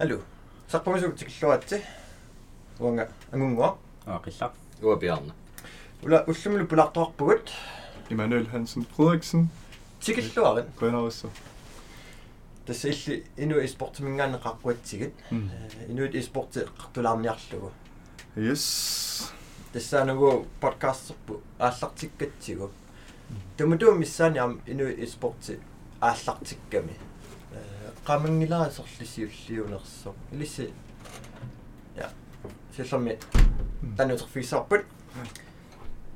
Алу. Сарпамисук тикиллуатси. Уанга ангунгуа. аақилла уапиарна Ула уллумлу пулартоарпугут Immanuel Hansen Frederiksen тикиллуарин. Grønhavsser. Тасса илли ину испортимингаанеқарпуатсигит. Инуит испорти қартулаарниарлугу. Yes. тассаанагу подкастсерпу ааллартиккатсигу тамутуу миссааниам инуит испорти ааллартикками qamangilaasorlisiulliunerso илисси я силлэрми танутерфисарпут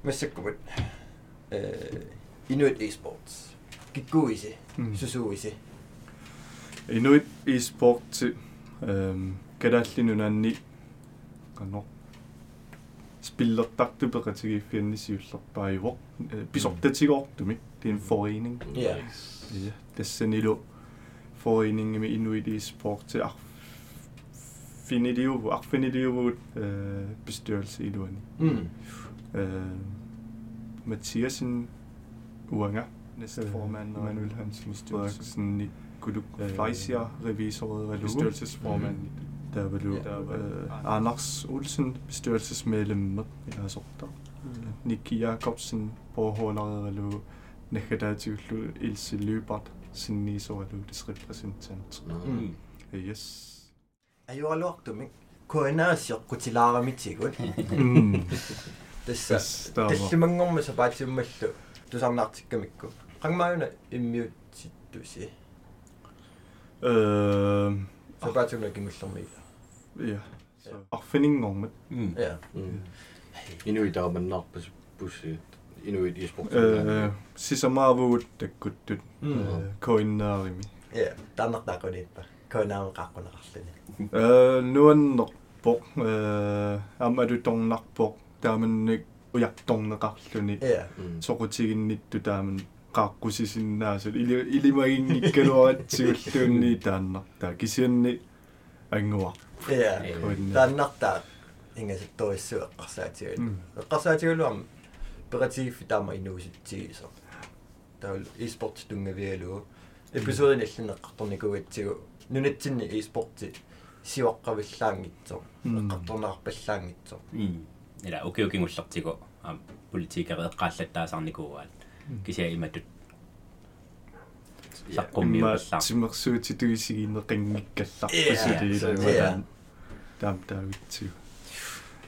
массаккумут э инуит esports. Киккуиси Mm. сусууиси Inuit e-sport ehm kadallinunanni qano spillertartupeqatigiiffiannisiullerpaajuvoq pisortatigoortumi det er en forening foreningen med Inuit i Sport til Affinitiv, Affinitiv øh, bestyrelse i Luani. Mm. Øh, Mathiasen Uanga, næstformand, øh, og Manuel Hansen Frederiksen, Nikoluk øh, Fleischer, revisor, bestyrelsesformand. Mm. Der var du øh, Anders Olsen, bestyrelsesmedlem, eller så der. Mm. Nick Jacobsen, borgerhånderet, eller Nekkedativ Ilse Løbert, sinnesoaludes representant. Mm. Yes. Ajualuartumik kuinaasiorqutilaaramitsigut. Tässä tässä mangorma sapaatimmallu tusarnaartikkamikku. Qangmaayuna immiutsittusi. Öö sapaatimna kimullermiila. Ja. Arfiningormat. Ja. Inuitaamannaarpus pussiut. Пусси инуит испорт Øh, сисамаавуут таккуттут Mm. коиннаарими я таннартаақуниппа коинааеқарқунеқарлуни э нуаннерпоқ э аммалу торнарпоқ тааманник уярторнеқарлуни я соқутигиннитту тааман qaaqqusisinnaasut ili ilimagingikkaluaratsigulluunni тааннартаа кисианни ангуа я коинна тааннартаа ингасатториссу эққарсаатигул Mm. эққарсаатигулуам ператигиффи таама инууситсигисо таул esports тунгавиалугу эпизодин аллинеққарторникуатсигу нунатсинни esports сиоққавиллаангитсо эққарторнаарпаллаангитсо ила окей окей гуллартигу ам политикереэққааллаттаасарникууаат кися иматут саққуммиуллаа таан таам таавитсиу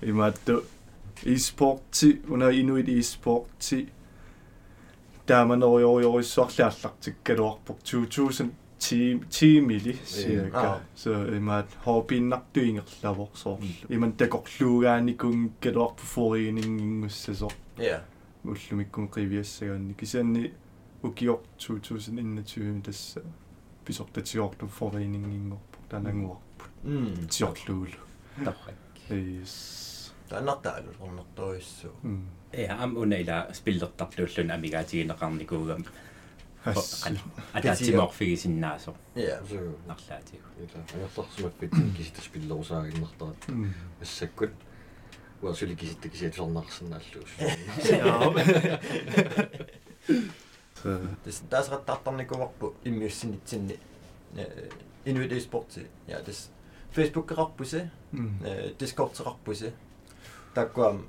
имаатту e-sporti уна inuit e-sporti тааманериориорисsuarlaallартиккалуарпоқ 2000 team teamili cirka Ah. så imaat hobbinnartuingerlavor so iman takorluugaanikungkaluarpu foreningingussasor я уллумиккун qivиассагаанни кисаанни укиор 2021 тасса писортатиорту foreninginngorpu танангуарпут м тиорлуулу таррак yes тааннартаалу орнерториссу mm э ам уна ила спиллертарлууллун амигаатигинеқарникуугам Хас. атаатиморфигисиннаасо я нарлаатигу ила ангерларсумаппит киситас пиллерусаагиннартарат Mm. массаккут уасули киситта кисиатсорнаарсинааллуус Så тас таасеқаттаартарникуварпу иммиуссинитсинни э инуит esports я тас Facebook-еқарпуси mm. Э Discord-еқарпуси таккуам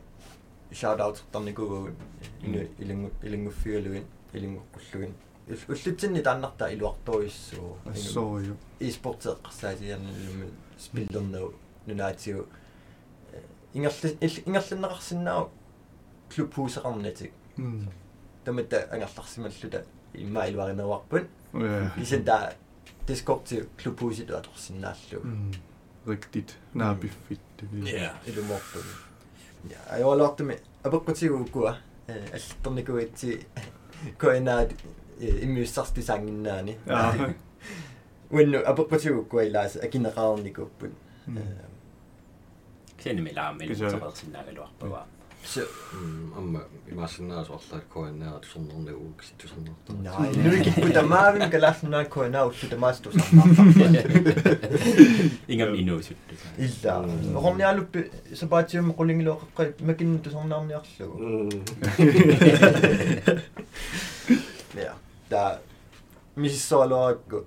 shout out тарникуугун ину илингу илингуффигалугин илингуккуллугин уллутсинни тааннартаа илуарториссуу så jo. esports эққарсаатиарниллумин спиллернау нунаатиу ингерли ингерлиннеқарсинаау клуб хусеқарнатик Mm. тамата ангерларсималлута иммаилуаринеруарпут Ja. isen der Discord til klubhuset og sinallu. Mm. Rigtigt. Nabiffit. det vil- Ja, det er morten. Ja, jeg har lagt med abokati ukua. Alternikuiti koina immussasti sanginnani. Ja. When abokati ukua ilas akinaqarnikuppun. Mm. кисанимилаамил Кisa- теқерсинаагалуарпага Så амма имаасиннаасу арлаат коиннеа тусорнернагу киситтусорнертар nej, nu er ikke på damavin galasna koina ullu damastus. ингам инуусут Illa. Ornialuppi sapaatium qulingiluoqqa makin tusornaarniarlugu. Ja, der misissoaluarakku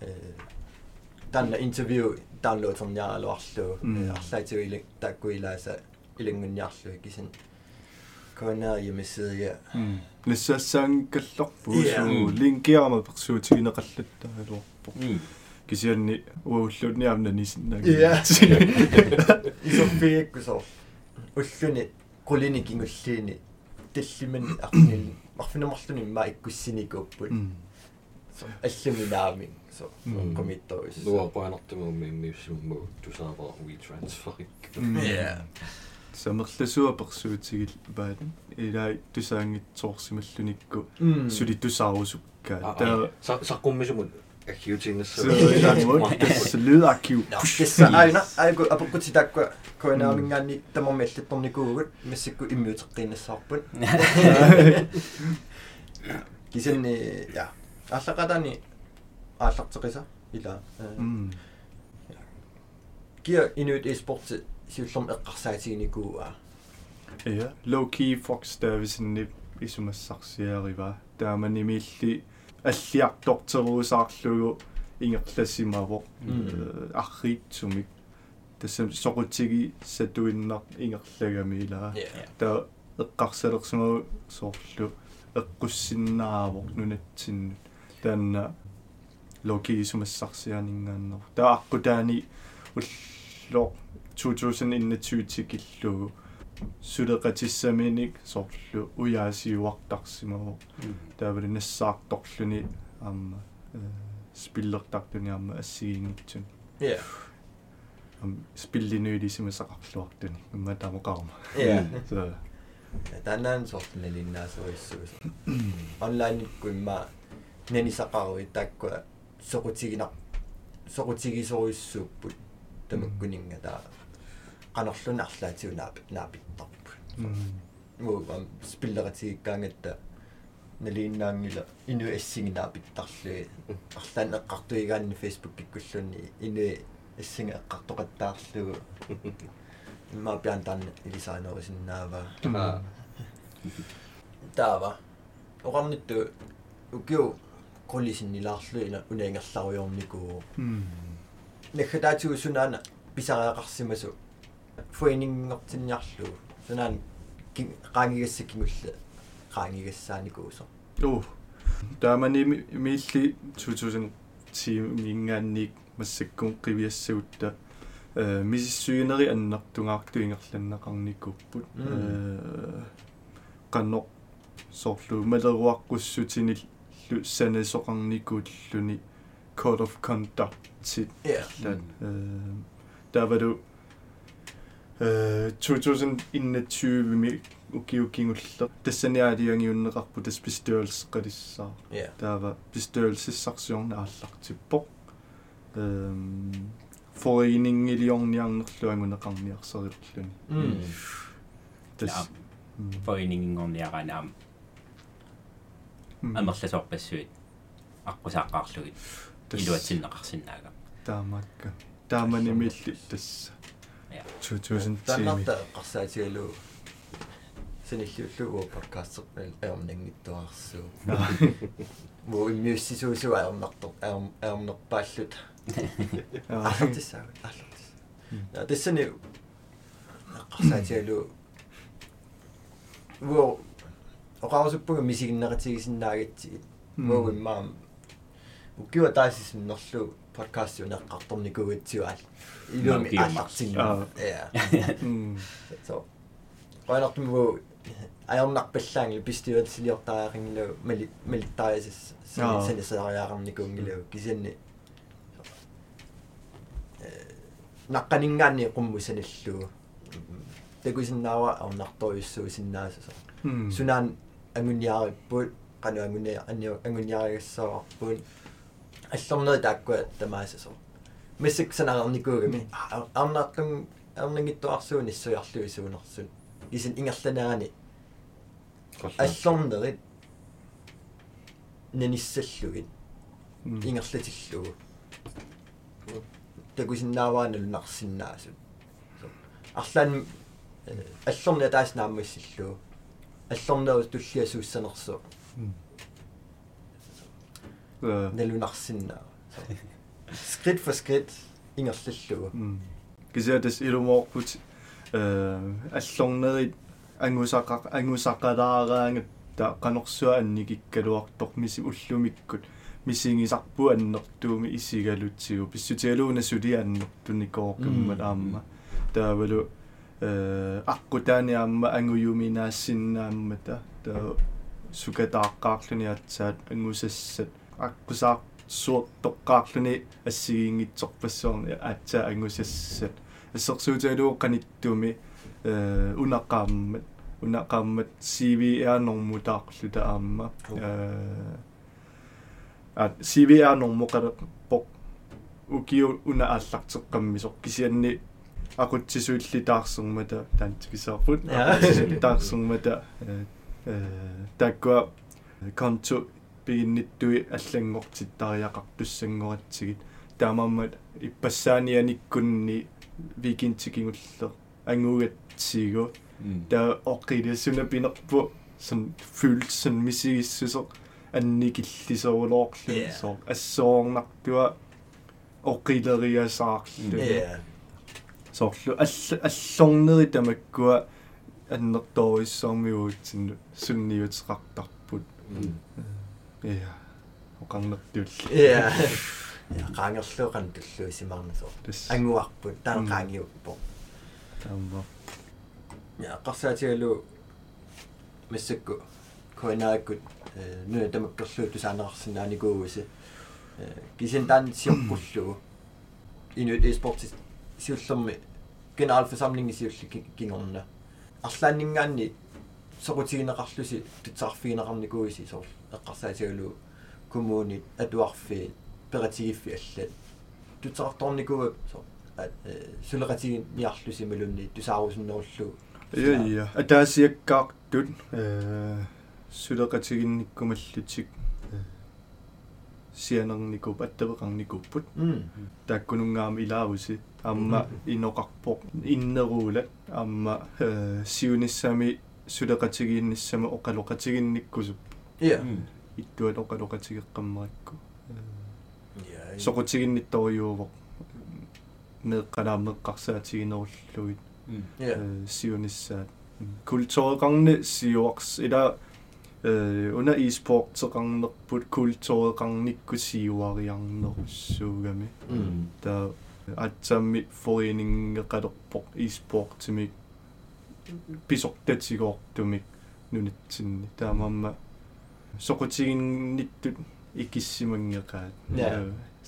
э танна интервью downloaderniaraluarlu Mm. арлаатиу илик тааккуилааса илангунниарлу кисин конари миссига ниссаассаан каллорпу Yeah. суу линкиарама персуутигинеқаллаттаалуарпо м кисианни ууллуунниамна нисиннаг Yeah. исорфииккусоо уллуни qulini kingulliini таллиман арнил марфинамарлуни ма иккуссиникууппут аллуминаами со Mm. комитторис Nuo painottimuumi miussummu tusaava we transferik. yeah самерласуа персуутигил баат илаа тусаангитсоорсималлуникку Mm. сули тусаарусуккаа таа Saqqummisumun akkiutinnassa. слюдакиу No, kissa aina aiku apukkuti takku koinaaminggaanni tamormi allittornikuugut massakku immiuteqqiinnassаарput kisanni ja allaqatani ааллартеқиса ила м киа инуит esports сиуллерм эққарсаатигникууа я low key fox davисинни исумассарсиарива тааманимиилли аллиартортеруусаарлугу ингерлассимаво арриитсумик тассам соқутиги сатуиннар ингерлагами илаа таа эққарсалерсимагу соорлу эққуссиннаавор нунатсиннут таанна локи сумассарсианингааннер таа аққутаани уллоо 2021 тикиллугу сулеқатиссаминик соорлу уяасиуартарсимагу таавали нассаарторлуни аама спиллертартуни аама ассигингитсун я ам спиллинуилисимасақарлуартуни имма таамоқарма я så таннаан сортна линнаасуиссуус онлайникку имма нанисақаруи тааккуа соқутигинақ соқутигисоруйссууппут тамаккунинга таа qanorluna арлаатиунаап наапиттарпу муу ам спиллератигиккаангатта налииннаангила ину ассигинаапиттарлуи арлаан эққартуигаанни фейсбук киккуллунни ину ассинга эққартоқаттаарлугу имма пиан тан илисаанерусиннаава Ah, таава. Оқарнитту укиу коллисиннилаарлуина унаингерларуйорникуу нахатаатигу сунаана писареақарсимасу фуинингортинниарлу сунаан qaangigassakingulла qaangigassaanikуусо oh таамани миилли 2010 мингаанник массаккун qivиассагутта э мисиссуинери аннартунгаартуингерланнеқарникуппут э канно соорлу малеруаққуссутинил лу санасоқарникууллуни code of conduct тит я land. Øh, der var du øh, 2021 med ukiukingulla тассаниаалиангиуннеқарпу тас bestyrelsesqalissaa я der var bestyrelsessaktion ааллартиппо. Эм foreningiljorniarnerluangunеқарниарсериллуни м тас foreningiнгорниаранаам амерласоорпассуит аққусааққарлугит илуатсиннеқарсинаага таамаакка. Тааманимилли тасса Ja. 2010 таннарта эққарсаатигалу саниллууллугу подкаст аернангиттуарсуу муу иммиуссисуусуа аернартор аернерпааллут аллартиссаа аллартис я тассани эққарсаатигалу муу оқарусуппуга мисигиннератигисиннаагатсигит муу иммаам уккиуа таасисиннерлу подкастиу неққарторникугатсуал илуми Наа, аллартинна Аа. я Mm. så qanartumu ajornarpallaangi pistiuatsiliortaaringiluu mali malittarisis Aa. sanisaariaqarnikuungilu kisianni naqqaningaanni qummusanilluu takusinnaawa arnartoriussuusinnaasasa Mm. sunaan anguniarippuut qanu angunia anniu anguniarigassaaarpuun аллорнери тааккуа тамаасасо миссик санаарникуугами арнаарлун арнагиттуарсуун иссуярлуи суунерсун кисин ингерланерани аллорнерит наниссаллугит Mm. ингерлатиллугу такусиннаавааналунарсиннаасут арлаан аллорни таас нааммассиллуу аллорнерус туллиасууссанерсу Э, налунарсиннаа skridt for skridt ingерллу кисиатас илумоорпут э аллорнерит ангусақақ ангусақалаараангат та канорсуа анникиккалуартоқ миси уллумиккут мисингисарпу аннертууми исигалутсигу писсутигалууна сули аннертуникооркаммат аама таавалу э аққутаани аама ангуюминаассиннааммата таа сукатааққаарлуни атсаат ангусассат аққусаа суортоққаарлуни ассигингитсорпассуарни аатсаа ангусассат ассерсуутигалуу қаниттуми э унаққааммат унаққааммат CVR нормутаарлута аама э а CVR нормоқалеқпоқ укиу уна ааллартеққаммисоқ кисианни aqutsisuillitaarsэрмата таантикисаарпут aqutsisullitaarsэрмата э таккуа конто пигинниттуи аллангортиттариақартуссангоратсигит таамааммат иппассаанианиккунни викинтикингуллер ангугатсиго та оққилиссуна пинерпу сан følelsen мисигиссусо анникиллисоулоорлу соо ассоорнартуа оққилериасаарлу соорлу алла аллорнери тамаккуа аннерториссоормиуутсинну сунниутеқартарпут я оқарнертулли я я qaangerluuqan tulluisimаарнасоо ангуарпут таан qaangiuppo таамма я qarsaatigalу массакку коинааккут э нуа тамаккерлуу тусаанеқарсинааникууси э кисин таан сиорпуллугу инуит эспортис сиуллерми генералфорsamling сиулли кингорна арлааннингаанни сокутигинеқарлуси тутсаарфигинеқарникууси соор эққарсаатигалу коммуунит атуарфи ператигиффи аллат тутсаарторникуа соор сулеқатигин ниарлуси малунни тусаарусиннеруллу я я атаасиаккаартут э сулеқатигинниккумаллутик сианерникуп аттавеқарникуппут тааккунунгаама илаавуси амма иноқарпоқ иннеруулат амма sudah kacigin sama oka lo kacigin niku sup. Iya. Itu ada oka loka cigin kamarku. Iya. So ko cigin ni tau yo wak. Med kadamme kaksa cigin og luit. Iya. Sionissa. Kultur kang ni sio aks i dag under e-sport så kang nokput. kultur kang nikku siwariang nok sugame. Der at så mit foreningga kadok pok e-sport til mig писортатигоортумик нунитсинни таамаама соқутигинниттут икиссимангеқаат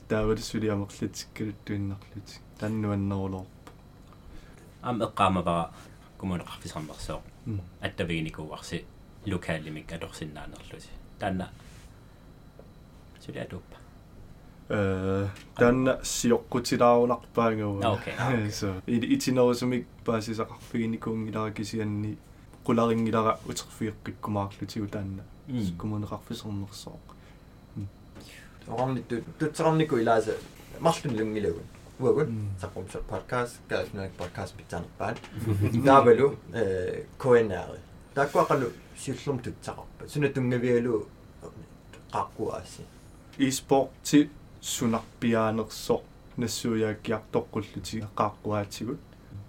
таавал сулиамерлатиккалуттуиннарлути таннуаннерулоорпо ам эққаамавара кумунеқарфисарнерсоо аттавигиникууарси локаалимик алорсиннаанерлути таанна сулиатуппа э танна сиоққутилаарунарпаангава окей. So итинерусумик паасисақарфигиникуунгилара qularingilара утерфиэққиккумаарлутигу таанна кумунеқарфисернерсоо орнитtu тутсеқарникку илааса марлун лунгилагун уагун саққум подкаст гааснак подкаст питанерпаат таавалу э коэнаари таккуақалу сиуллум тутсақарпа. Сунатунгавиалу қаққуааси e-sport-ти сунарпиаанерсоо нассуяаккиартоққуллути қааққуаатигут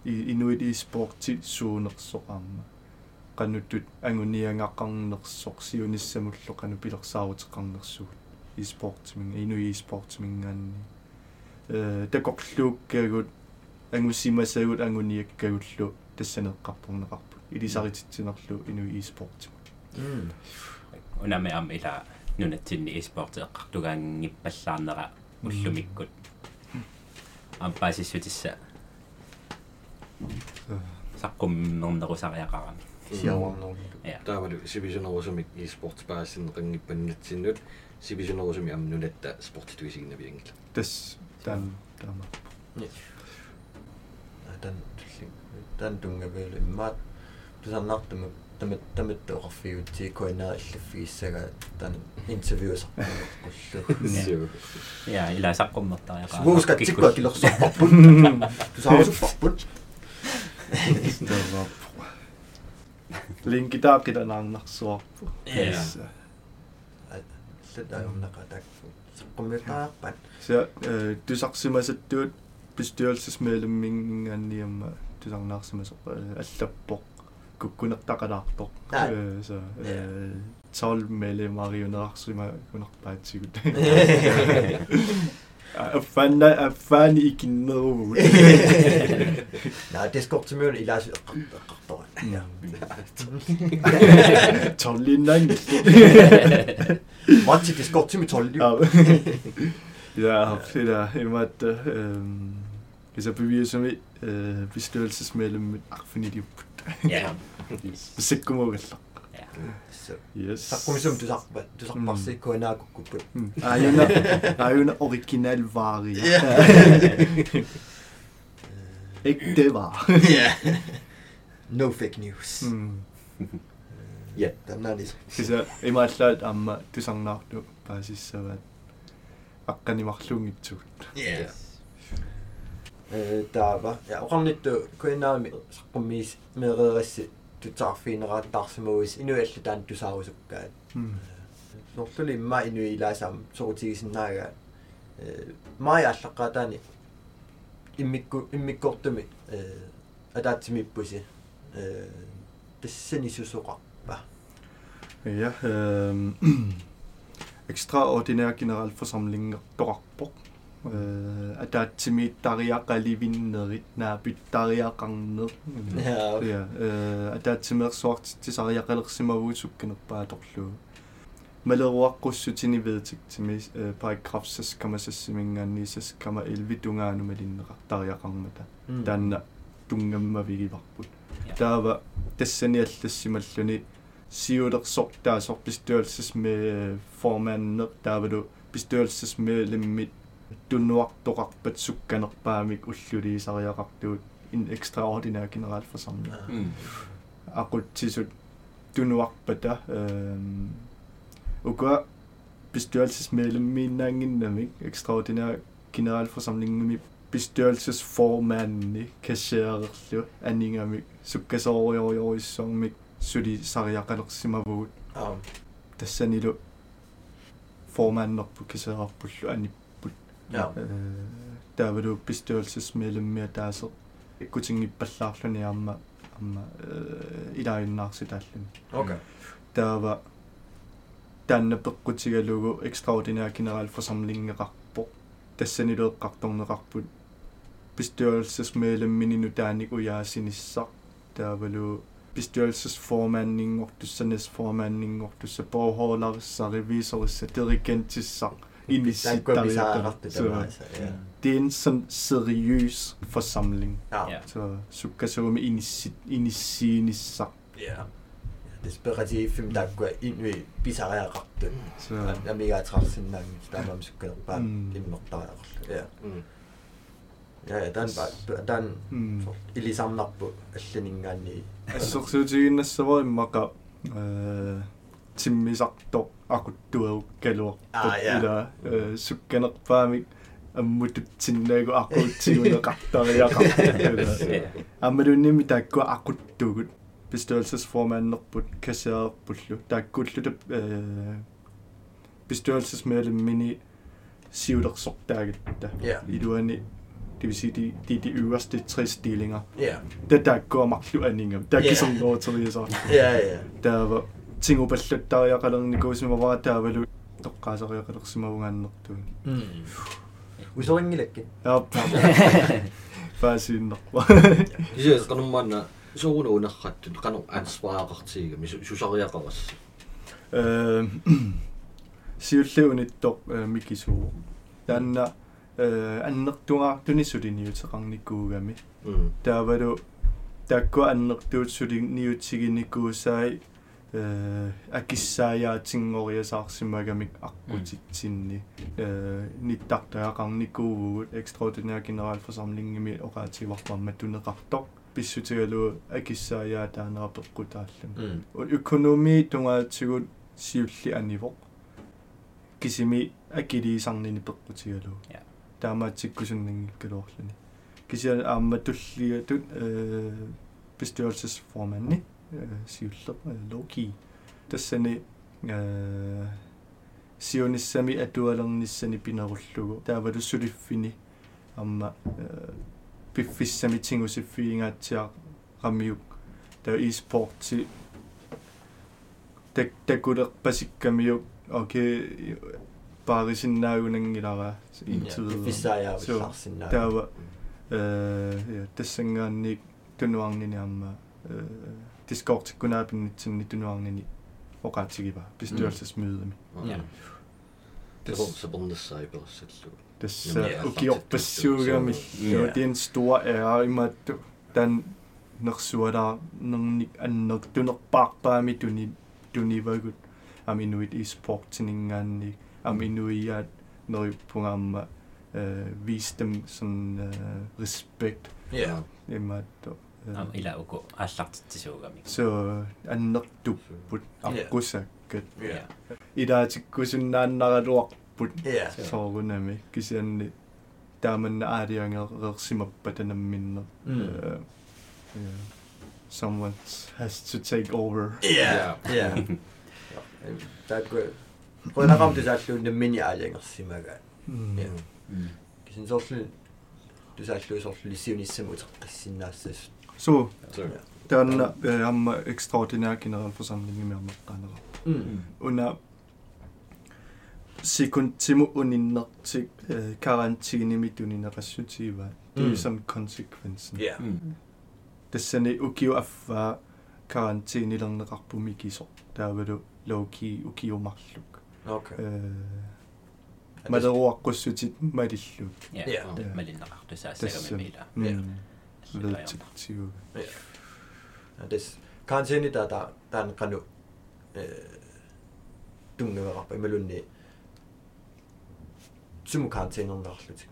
инуит e-sport-ти суунерсоқарма qannuttut anguniangaqarnersoq siunissamullo qanu pilersaaruteqarnersugut e-sportsminga inu e-sportsmingaanni э такорлууккаагут ангуссимасагут ангуниаккагуллу тассанеққарпорнеқарпут илисарититсинерлу ину e-sports унами ам ила нунатсинни e-sport эққартугаангиппаллаарнера уллумиккут. Ампаасиссутисса саққумнернерусариақарами сиаварнерли я таавалу сивисунерусумик e-sports паассиннеқангиппаннатсиннут сивисунерусуми амнулатта спортитуисигинавиангила тас таан таама тан тан. Тунгавиалу иммаат тусарнартумак тамат таматтоқарфигутси коинаа иллаффигиссага тан интервьюсарпуллу я ила саққуммертариақаа сугускатсиккуа килерсорпарпут тусаарусуппарпут таама линкитаақиланаарнарсуарпу я латаамнаqa такку саққумиутаарпат Så øh, тусарсимасаттуут bestyrelsesmedlemmingaanniamma тусарнаарсимасо аллаппоқ kukunertakanartoq so tal mele marionaarsima kunartaatsiguta affanna affaani ikinnerugu naa diskortimiun ilaasi eqqartoran tollinnan matsi diskortimi tolli ja fida imat ehm isa bevisumi bestyrelsesmedlem arfinitiup Ja. Sikkumugalla. så Yes. саққумисум тусарпа тусарпарси куанаакуккуппут Ajuna, ajuna original vari. Ikke det var. yeah no fake news Mm. ja tannaani Kisa imallaat amma tusarnaartu paasissavat aqqanimarluungitsugut. yeah э таава я оқарнитту куинаами саққуммиис меэреерисси тутаарфиинерааттаарсимагуис инуаллу таан тусаарусуккаат Mm. нортули имма инуи илаасаам сорутигисиннаага э май аллаққатаани иммикку иммиккортуми э атаатсимиппуси э тассани сусоқарпа Ja, øhm, ekstraordinær generalforsamling toqarpoq øh, at der er timittariaqalivinnerit naapittariaqarner Ja, okay. ja øh, at der er timersuart tisariaqalersimavuutsukkanerpaatorlu малеруаққуссутини ведтик тими параграф 6,6 кама 11 тунгаанумалиннеқартариақармата таанна тунгаммавигиварпут Ja. таава тассани аллассималлуни сиулерсор таасор bestyrelsesmed formanden таавалу bestyrelsesmedlemmit tunnuartoqarpat tunnuartoqarpatsukkanerpaamik ulluliisariaqartuut en ekstraordinær generalforsamling. Ah. Mm. Aqutsisut tunnuarpata øhm uka bestyrelsesmedlemminnaanginnamik ekstraordinær generalforsamlingimi bestyrelsesformanden kasseererlu aningami sukkasoorioriorissarmik suli sariaqalersimavugut ah. tassanilu formannerpuk kasseerarpullu anip Ja. Øh, der var du bestyrelsesmedlem med deres kutingi pallarluni amma amma øh, ilainnaarsitallim. Okay. Der var tänne peqqutigalugu extraordinær generalforsamlingeqarpo tassanilueqqartorneqarput bestyrelsesmedlemmini nutaanik ujaasinissaq taavalu bestyrelsesformandinngor tussanes formandinngor tussa borhoolarissarevisorissa dirigentissaq Taakkuamisaaqqartu Så tamaasa. Ja. det er en sådan seriøs forsamling. Ja. Ja. Så sukkasuumi inissi inissiinissaq. Ja. Desperatiivim taakkua inui pisariaqartu. Så Amigaatqarsinnaangi taamam sukkanerpaa Mm. immertariaqarlu. Ja. Mm. Ja, ja, dan dan mm. ilisarnarpu allaningaanni. ассорсуутигиннассава иммаqa э тиммисарто акуттуау калуар Аа, ja. ила э сукканерпаамик аммутутсиннаагу аққутсигунеқартариақар аммалунними таакку ақуттугут bestyrelsesformannerput kasseerpullu taakkullutap э bestyrelsesmedlemmini siulersortaagitta Ja. iluani det vil sige de, de, de øverste tre stillinger Ja. det der går magtlu aningam der Ja. kan sådan noget til så Ja, ja. der var ting op at der jeg kan ikke gå som var der var du der kan så jeg kan ikke simmer du Mm. Usoringilakki. ja bare sige nok Kisa qanummaanna suuna unerrattut qanu ansvaaqartiigami susariaqaras. øh siullunittor mikisuu tanna øh annertunga tunissuliniuteqarnikkuugami Mm. der var du takku annertuut suliniutiginikkuusai э акиссааяатингориасаарсимаgamik аққутитсинни э ниттартаақарникуувгут экстраординær generalforsamlingimi оqaативарпарма тунеқартоқ писсутигалуу акиссааяатаанера пеққутааллун Mm. økonomi tungaatsigут siulli anivоq кисими акилиисарнини пеққутигалуу Ja. таамаатсиккусуннангиккалуорлуни кися ааматуллигатут э bestyrelsesformanden э сиуллер локи тассани э сиониссами атуалерниссани пинеруллугу таавалу сулиффини амма пиффиссами тингусиффиингаатсиа рамиук таа e-спорти так такулер пасиккамиук окей парисиннаагунангилара интуд фиссааяа So, вилларсинаа таава э тассангаанник тунуарнини амма э diskortikunar pinnitsinnitunuarnini oqaatsigipa bestyrelsesmøde ja. Tässä ukiorpassuugami det er en stor ære. I at den nersuada nernik annerk tunerpaarpaami tuni tunivagut am inuit e-sport tiningaanni am inuiat neripungaamma øh, vise dem sådan respekt. Ja. Yeah. Jamen, ila uko аллартитсуугами. så аннертуппут Ja. аркусаккат ja идаатиккусуннааннагалуарпут ja соорунами кисианни тааманна аалиангерерсимаппатанамминнер Mm. Uh, yeah. Someone has to take over. ja ja такку qunaqam tusaalluunna mini aaliangersimaga Mm. Ja. kisin So, dann äh, haben wir extraordinär Generalversammlung im Jahr mm. Und äh, sekuntsimu uninnertik karantini mit uninnerassutiva. Det er sådan konsekvensen. Ja. Det sende ukio affa karantini lang rakbu mikiso. Der vil du loki ukio marluk. Okay. Madaruakkusutit madilluk. Ja, malinnaqartusaassagamimila. Ja detective. Yeah. です完全にだだだんかのえドゥンがばめるに sumkarantæneunnerligt?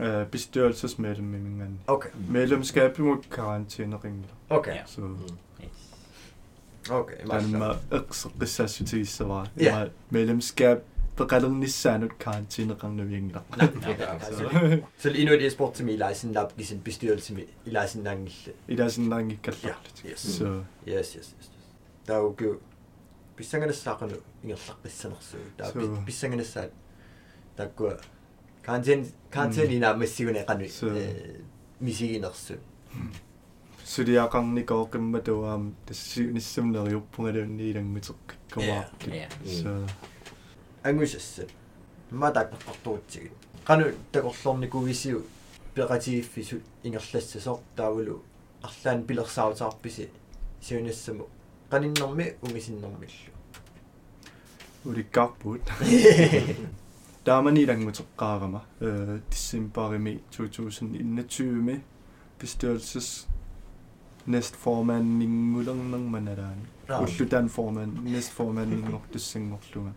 Øh, øh bestyrelsesmedlemmingen. Okay. Medlemskab imod karantæneringler. Okay. Så. Mm. Yes. Okay, meget klart. Men med ekstra så var medlemskab i lejsen nangil I deres lang ikke ja kaldt. yes Så yes yes yes der er jo jo bissangana saqanu ingerlaqissanersu der Så- er bissangana sa der går karantæne karantæne ina massigune qanu Så- misiginersu så det er gang ikke over ангусасса матааққартуутсигит қану такорлорникугисиу пеқатигиффису ингерлассасоо таавалу арлаан пилерсаутаарписи сиунассаму qaninnэрми умисиннэрмиллу uli karput. Der er man i gang med trækkarama. December 2021 bestyrelses næstformand Ningulang nang manadaan. Ulludan formand, næstformand Ningok Dessingorlunga.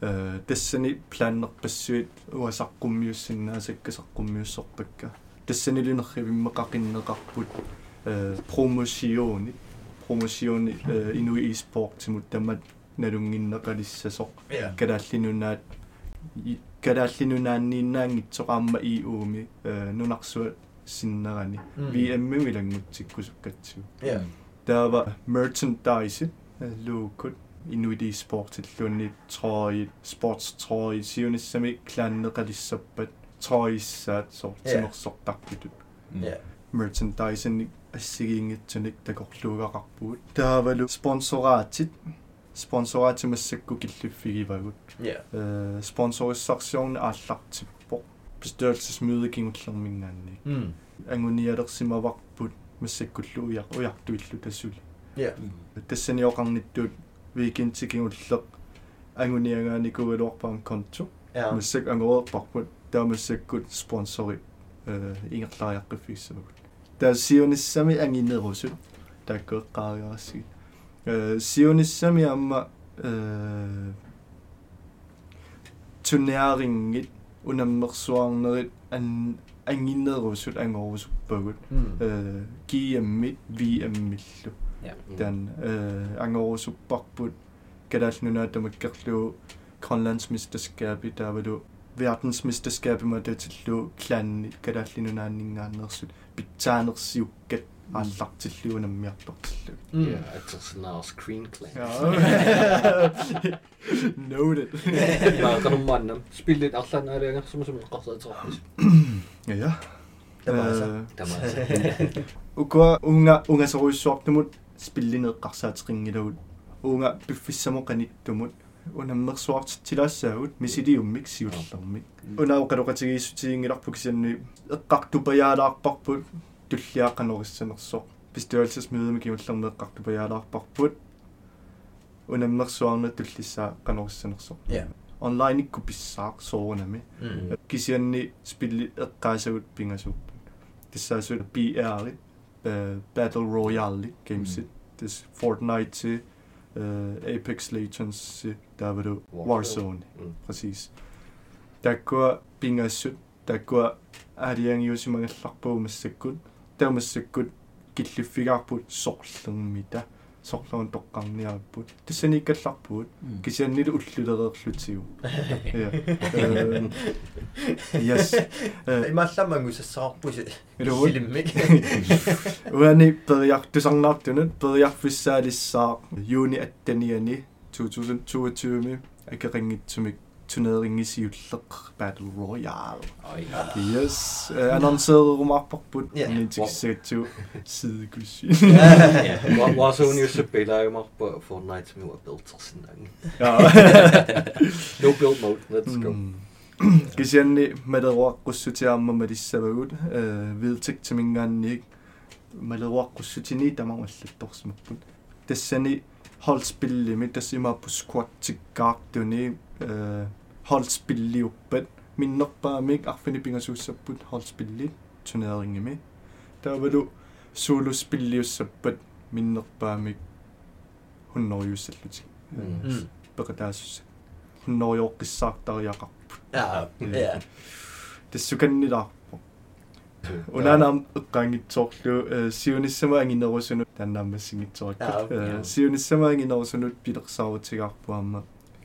тассани плааннерпассуит уасаққуммиуссиннаасаккасаққуммиуссорпакка тассанилинерривиммақақиннеқарпут промосиони промосиони инуи испортимут таммат налунгиннеқалиссасоқ калааллинунаат калааллинунааннииннаангитсоқарма иууми нунарсуа синнерани vm илангутсиккусуккатсуу таава merchandise луукут inuit e-sport illunni troi sports troi siunissami klaanneqalissappat troissaat sort Ja. sinersortarputut ja merchandise assigiingitsunik takorluugaqarpuut taavalu sponsoraatit sponsoraatimassakku killuffigivagut ja øh sponsorissarsiorna aallartippo bestyrelsesmøde kingullermingaanni mm angunialersimavarput массаккуллу уяр уяртуиллу тассули ja тассаниоқарниттуут викинтикингуллеқ агуниагааникугалуарпаам конту ja массак ангоерпарпут таамассаккут спонсори э ингерлариаққиффиссамагут таа сиониссами ангинерусут таккоэққаариарасси э сиониссами амма э тунеарингит унаммерсуарнерит ан ангинерусут ангорусуппагут mm э GM-мит VM-миллу Ja. тан э ангорусуппарпут калаалнунаатамаккерлуу Grønlandsmesterskab i таавалу verdensmesterskab i мататиллу клаанни калааллинунааннингааннерсут питсаанерсиуккат ааллартиллуунаммиартортиллуг Ja, atersinaa screen claim. noted Mä kanumannam. Spillit allan ääriä summa summa qasat soqis. ja Тамааса. Tämä. ukua unga unga soruissuartumut spillineqqarsaatiqingilagut unga piffissamu qanittumut unammersuartittilaassaagut misiliummik siullermik unao qaloqatigiissutiingilarpuk sianni eqqartupajaalaarparput tulliaaqanorissaanersoq bestyrelsesmøde kiullerme eqqartupajaalaarparput unammersuarne tullissaa qanorissaanersoq Ja. online ikku pissaaq soorunami Mm. kisianni Eh, Battle Royale games Mm. Fortnite, uh, Apex Legends, der var det Warzone, mm. præcis. Der går bingasut, der går adiang jo så mange slagbo med sekund. Der med sekund gitlifikarput sorslung middag. Sorlerun toqqarniarput tassani ikkallarput kisiannilu ullulereerlutigu ja Øhm, yes Øh, имаалламангусассаарпуси Илугут. силиммик. Uani periartusarnaartunut periarfissaalissаа juuni attaniani 2022 akeringitsumik turnering i Seattle Battle Royale. Oh, yeah. Yes, øh, uh, annoncerede Romar Pogbun yeah. Nintendo side kusine. Warzone jo så spiller jeg mig på Fortnite, som jo er built og sådan noget. No build mode, let's go. Mm. Kisianni madaruaqqussutiamma malissavagut viltik timingaanniik madaruaqqussutini tamangalluttorsimapput tassani holdspillimi tassimappu squat tikkaartuni tassimaappu squattikkaartuni holdspilliuppat minnerpaamik arfini pingasuussapput holdspillit turneriingimi taavalu suuluspilliussappat minnerpaamik hunnorjuussallutik Mm. peqataasusса hunnorjuoqqissaartariaqar ja ja тассуканнилаарпо унанаам эққаангитсоорлу сиунissama ангинерусунут таннаамассигитсораккут Аа, сиунissama ангинерусунут пилерсаарутигаарпуамма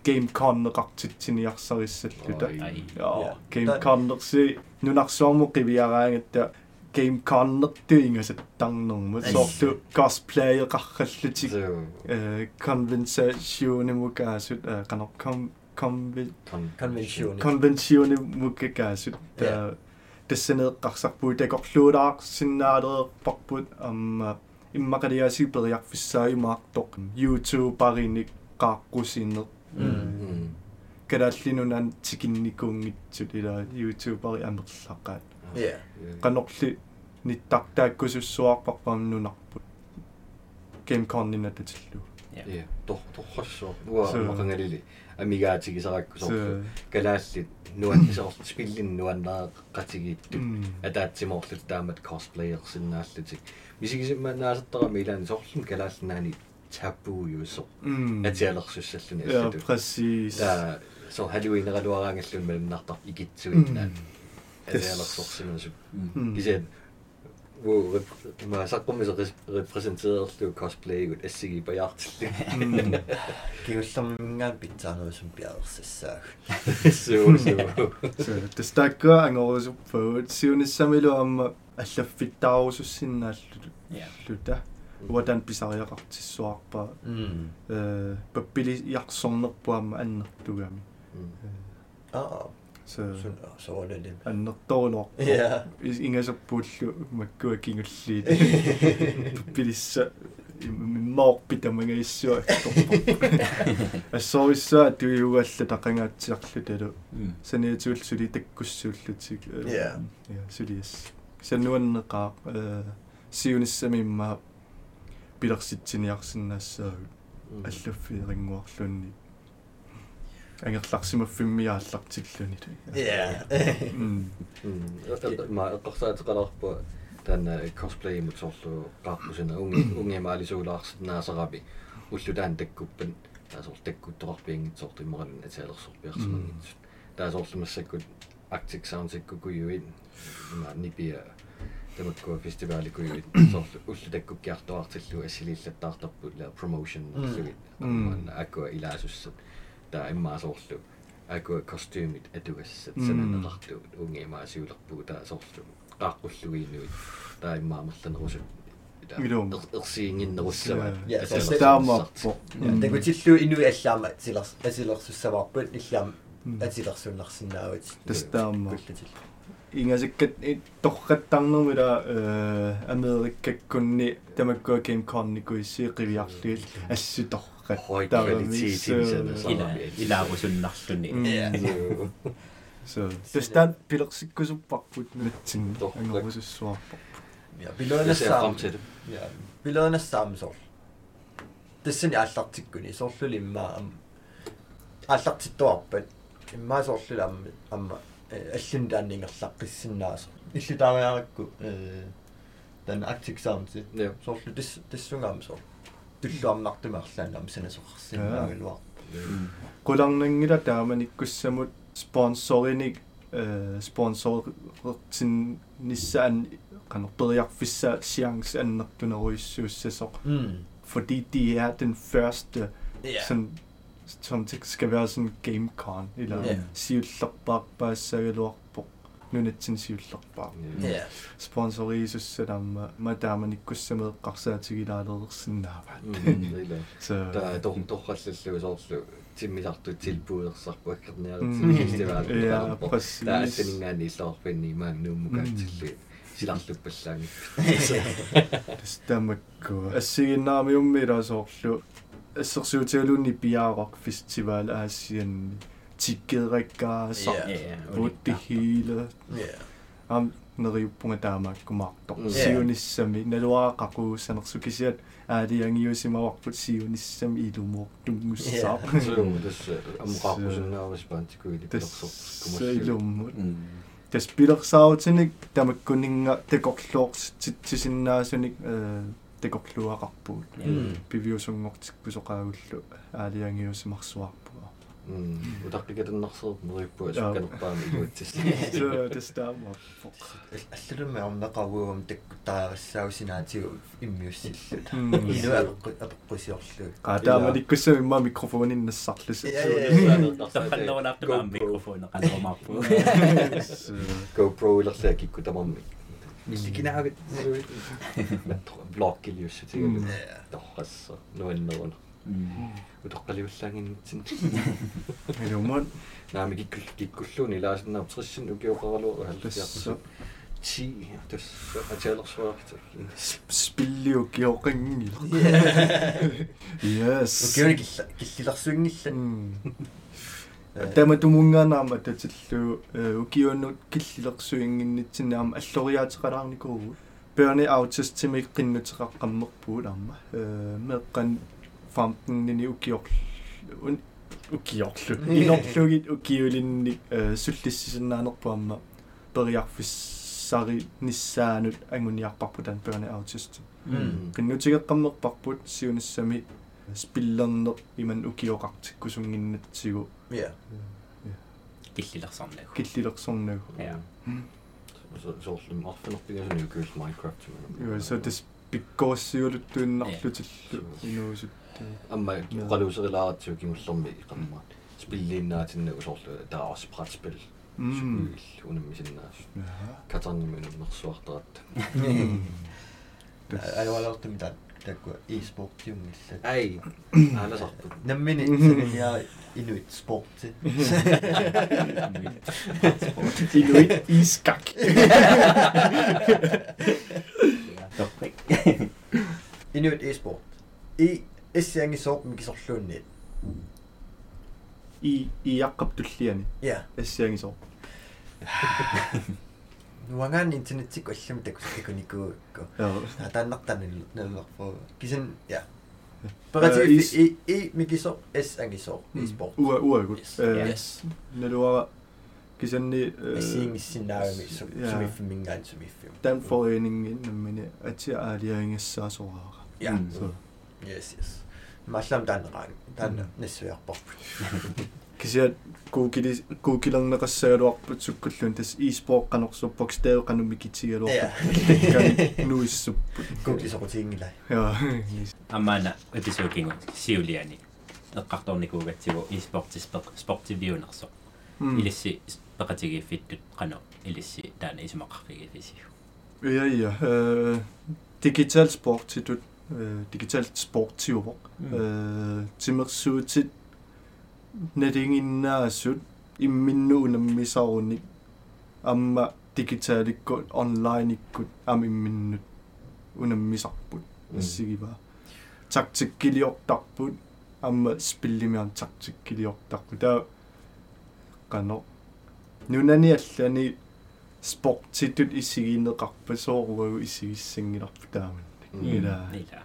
GameCon неқартитсиниарсариссаллута Ай. я GameCon нерси нунарсуарму қивиараангатта GameCon нерту ингасаттарнэрму Ай. соорлу cosplay эқарраллутик So, э конвенсаасионимукаасут э канер ком конвен конвеншион konventioni mukakaasut ta Yeah. тассанеэққарсарпуу такорлуулаар синнаалеерпарпут амма иммақалиасипериарфиссааюмаартоқ youtube париник qaаққусиннер калааллинунан тикинникуунгитсут ила youtube пари амерлаққаат канорли ниттартааккусуссуарпарпам нунарпут gamecon-нина татиллу Yeah. Tor torrassor. Nuа So- maqangalili. Amigaatigisaraakkusorlu. so Kalaallit nuan isorlu spillin nuannaa qatigiittu. mm атаатсимоорлут таамат cosplayersinnaallutик мисигисимма наасертарами илаани соорлун калааллинаани табуу юусо. Mm атиалерсуссаллуни ja аллату præcis та со халуинераluaraangallun малимнартар игитсуитнаа Mm. атиалерсорсимасу Mm. кисен во ма саккумиса репрезентерерлу cosplay-гут ассиги паjaartillu Mm. киуллэрмингаан питсаарнерусум пиарерсассааг суу суу So, das takka angorusuppagut siunissamilu amma аллаффиттаарусуссиннааллут Ja. лута уадан писариақартиссуарпа м э паппили ярсорнерпуамма аннертугами аа so сун соолалим аннерторунор Ja. ингасерпууллу маккуа кингуллиит паппилисса миммаорпитамангаиссуа ассориссаа туиугалла тақангаатсиарлу талу Mm. саниатуул сули таккуссууллутик Ja. я сулиас саннуаннеқаа э сиуниссамимма пилерситсиниарсинаассаа аллуффиерингуарлунни ангерларсимаффиммиааллартиллуни ja м ма эққарсаатеқаларпа таана cosplay мутсорлу qaarpusina ungi ungi maalisuulаарсинаасараби уллутаан таккуппан таасоор таккутторпиангитсорт иммаралун атиалерсорпиарсимангитсут таасоорлумассаккут Arctic Sounds иккукуюит има нипиа тамаккуа фестиваликуюит соорлу уллу таккуккиартуартиллу ассилииллаттаартарпут ла promotion нерлугит Mm. аккуа илаасуссат таа иммаасоорлу аккуа костюмит атугассат сананеқарту унги маасиулерпугу таа соорлу qaaqqullugиинуит таа иммаамерланерусут ерсиингиннеруссава. Ja, такутиллу инуи аллаама атилерс атилерсуссаварпут иллаам атилерсуннарсинаавит Тастаама. Куллатил ингасаккат торраттарнермила э америккаккунни тамаккуа геймконникуиссииқивиарлуил ассуторрат Høj kvalitet i sådan ила илаарусуннарлүни so тастан пилерсиккусуппарпут натсин Торрат. ангорусуссуарпо ja Jeg ser билунассаам frem til det. ja билунассаам сор тассани аллартиккуни сорлули имма ам аллартиттуарпат имма сорлули амма амма аллун тааннингерлаққиссиннаасо иллутаариаракку э тан Arctic Sound Ja. сорлу тис тассунгаам сор туллуарнартумерлаанам санасоқарсиннаагалуар qulарнангила тааманиккуссамут спонсориник э спонсортин ниссаан канерпериарфисса chance аннертунеруиссууссасоq mm fordi de er den første ja sådan, som skal være sådan GameCon, eller yeah. Sivlokbakbasageluarpo. Nunetsin Sivlokbak. Yeah. Sponsorisus sedam madaman ikkussamed qarsaatigilaaleersinnaapaat. Så der er dog torrallallusorlu timmisartu tilbuudersarpu akkerniarutsin festivaal. Ja, præcis. Der er seningaani иллоорпинни мааннууммукаатилли силарлуппаллаангит. Тастамакку ассигиннаами уммилаасоорлу soorlu assersuutialunni piaroq festival aasian tikkeerikkaasa Ja. putti hiile ja am neriuppunga taamaakkumaartoq Mm. siunissami naluaqaquussanersukisiat aaliangiusimawarput siunissami ilumuor tungussaaq Så das amqaarpusunnaavas paantikuili pilersor саилуммут тас пилерсаавтиник тамаккунинга такорлуорс титсисиннаасуник э такорлуақарпуут Mm. пивиусунгортикпусоқаагуллу аалиангиусимарсуарпуа Ja. asukkanerpaami iluutsis. så det stammer аллулуми орнеқарвуум таккутаарассаусинаатигу иммиуссиллут апеққу апеққусиорлу qaataamanikkussami imma mikrofoninnassarlus Ja, ja, ja. тахаллерулаартума микрофон канермарпу GoPro илерлаа кикку тамарми. Илликинаагат блоккилиуссатиг. Mm. торрасса нуаннерун. утоққаливаллаангиннитсин. илумат наами киккул киккуллуни илаасиннаа трисsin укиоқаралу Тасса. халлиарту. чи тас атаалерсуарта. spilliu kiоқингил yes укиуни килла киллилэрсуингилла тама тумунганаама татиллу укиуннут киллилерсуингиннитсинаама аллориаатеқалаарникуу børne autistimik qinnuteqaqqammerpuut arma meqqan 15nini ukiorlu ukiorlu inorlugit ukiulinnik sullissisennaanerpuamma periarfissari nissaanut anguniarparpu tan børne autism qinnutegeqqammerparput siunissami spillerner iman ukioqartikkusunginnatsigu ja киллилерсарнагу киллилерсорнагу Ja. så så slum affinerpigасуни укиул Minecraft. Joo, så det pikkossiuluttuinnarlutillu inuusut. Amma qalluuserilaaratsiu kimullermi qamma. Spilliinnaatinnau sorlu taas brætspil. Mm. Spil unimmisinnaas. Jaha. Katarnimun алуалаартуми таа такку e-sport-юнгилла Ai, ааласарпу. наммини сагиа инуит спорти Inuit iskak. торрик инуит e-sport и эссиангисоор микисорлуунниит I i jaqqaptulliani я assiangisor. нуангаан интернетик аллами такусикуникуукку Ja. тааннартани нэллерфу кисен я Э, парати is- и и микисо эс ангисоор e-sport Ua uagut. yes Naluara kisanni эссингиссинаагами Ja. сумиффимингаан сумиффим den foreningen nammini atia aaliangissaasораара. ja Så yes yes маллам таанераан таана нассуярпарпут kisiat kuukili kuukilerneqassaaluarput sukkulluun tas e-sport qanorsurpok staave qanumikitigaluarput tekkan nuissupput. куклисокутингила Ja. аммаана эпизоокингу сиулиани эққарторникуугатсигу e-sports спортивиунерсо илисси пеқатигиффиттут қано илисси таана исмақарфигифисигу Ja, ja. Øh, digital sportitut digital sportiuvoq Mm. э тимерсуутит налингиннаассут имминнуунаммисаруник амма digitaalikku onlineikku амимминнут унаммисарпут ассигива тактиккилиортарпут амма спиллимиан тактиккилиортарпут таа кано нунани аллани спортитут иссигинеқарпа сооруагу иссигиссангиларпу тааман ила ила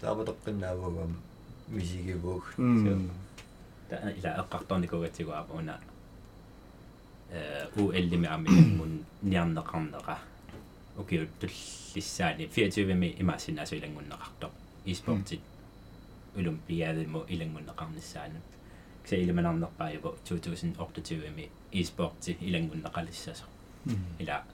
тааматоққиннаавагам мисигивууг м та ила эққарторникугатсигуа уна э у эллими аммингун ниарнеқарнеqa окей туллиссаани 24 ми имаасинаасу илангуннеқарто esportit олимпиадимо илангуннеқарниссаана кса илиманарнерпаайво 2028 ми esporti илангуннеқалиссасо ила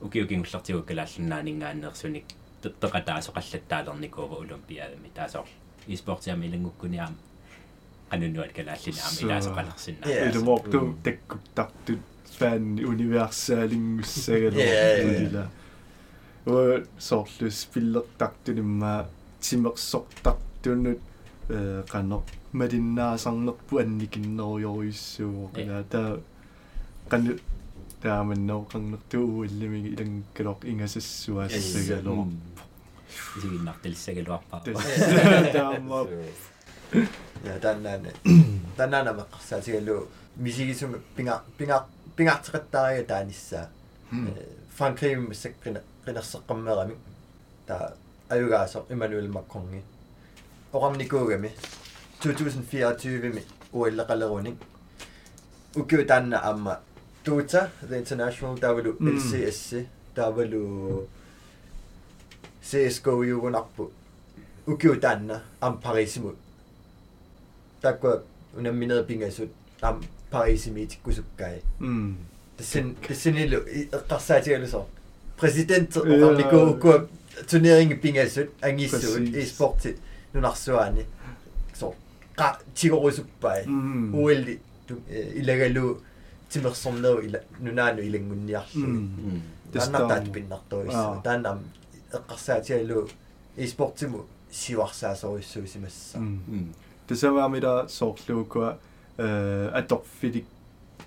укиукингуллартигу калааллиннаанингааннерсуник теқатаасоқаллаттаалерникуува олимпиадами таасоор esportiами илангуккуниаама qanunnuat kalaallinaama So- ilaasоqalersinna Yeah. илуморту Mm. таккуттартут фан универсаалингуссагалу Yeah, yeah. улила о соорлус пиллертартулимма тимерсортартунут э канер малиннаасарнерпу анникиннериориуссуу Yeah. ила таа канну тааманнооқарнертуу уиллимиги илангкалоқ ингасассуаассагалоо isiginnartilsagaluarpaa таама я таннаана таннаана меққарсаатигалу мисигисуми пинга пинга пингаартеқаттаария таанissaa франкрим миссаккина qinерсеққаммерами таа аюгаасо имануэл макконги. Орамникуугами 2024 ми уиллеқалеруник укиу таанна амма тута the international тавалу Mm. LCS тавалу CS:GO югунарпу укиу таанна ам парисиму таква унамминер пингасут ам парисими тиккусуккай м тасин тассинилу эққарсаатигалусо президент Ja. орамникуууккуа тунеринги пингасут ангиссуут Præcis. e-спорти нунарсуаани со qa тигорусуппай м уэлли илагалу тимерсорнеру ила нунаану илангунниарлу м тааннартаат пиннартуис Аа. таанам эққарсаатигалу e-спортиму сиварсаасоруссуусимасса м тасаваамила соорлуукуа э аторфилик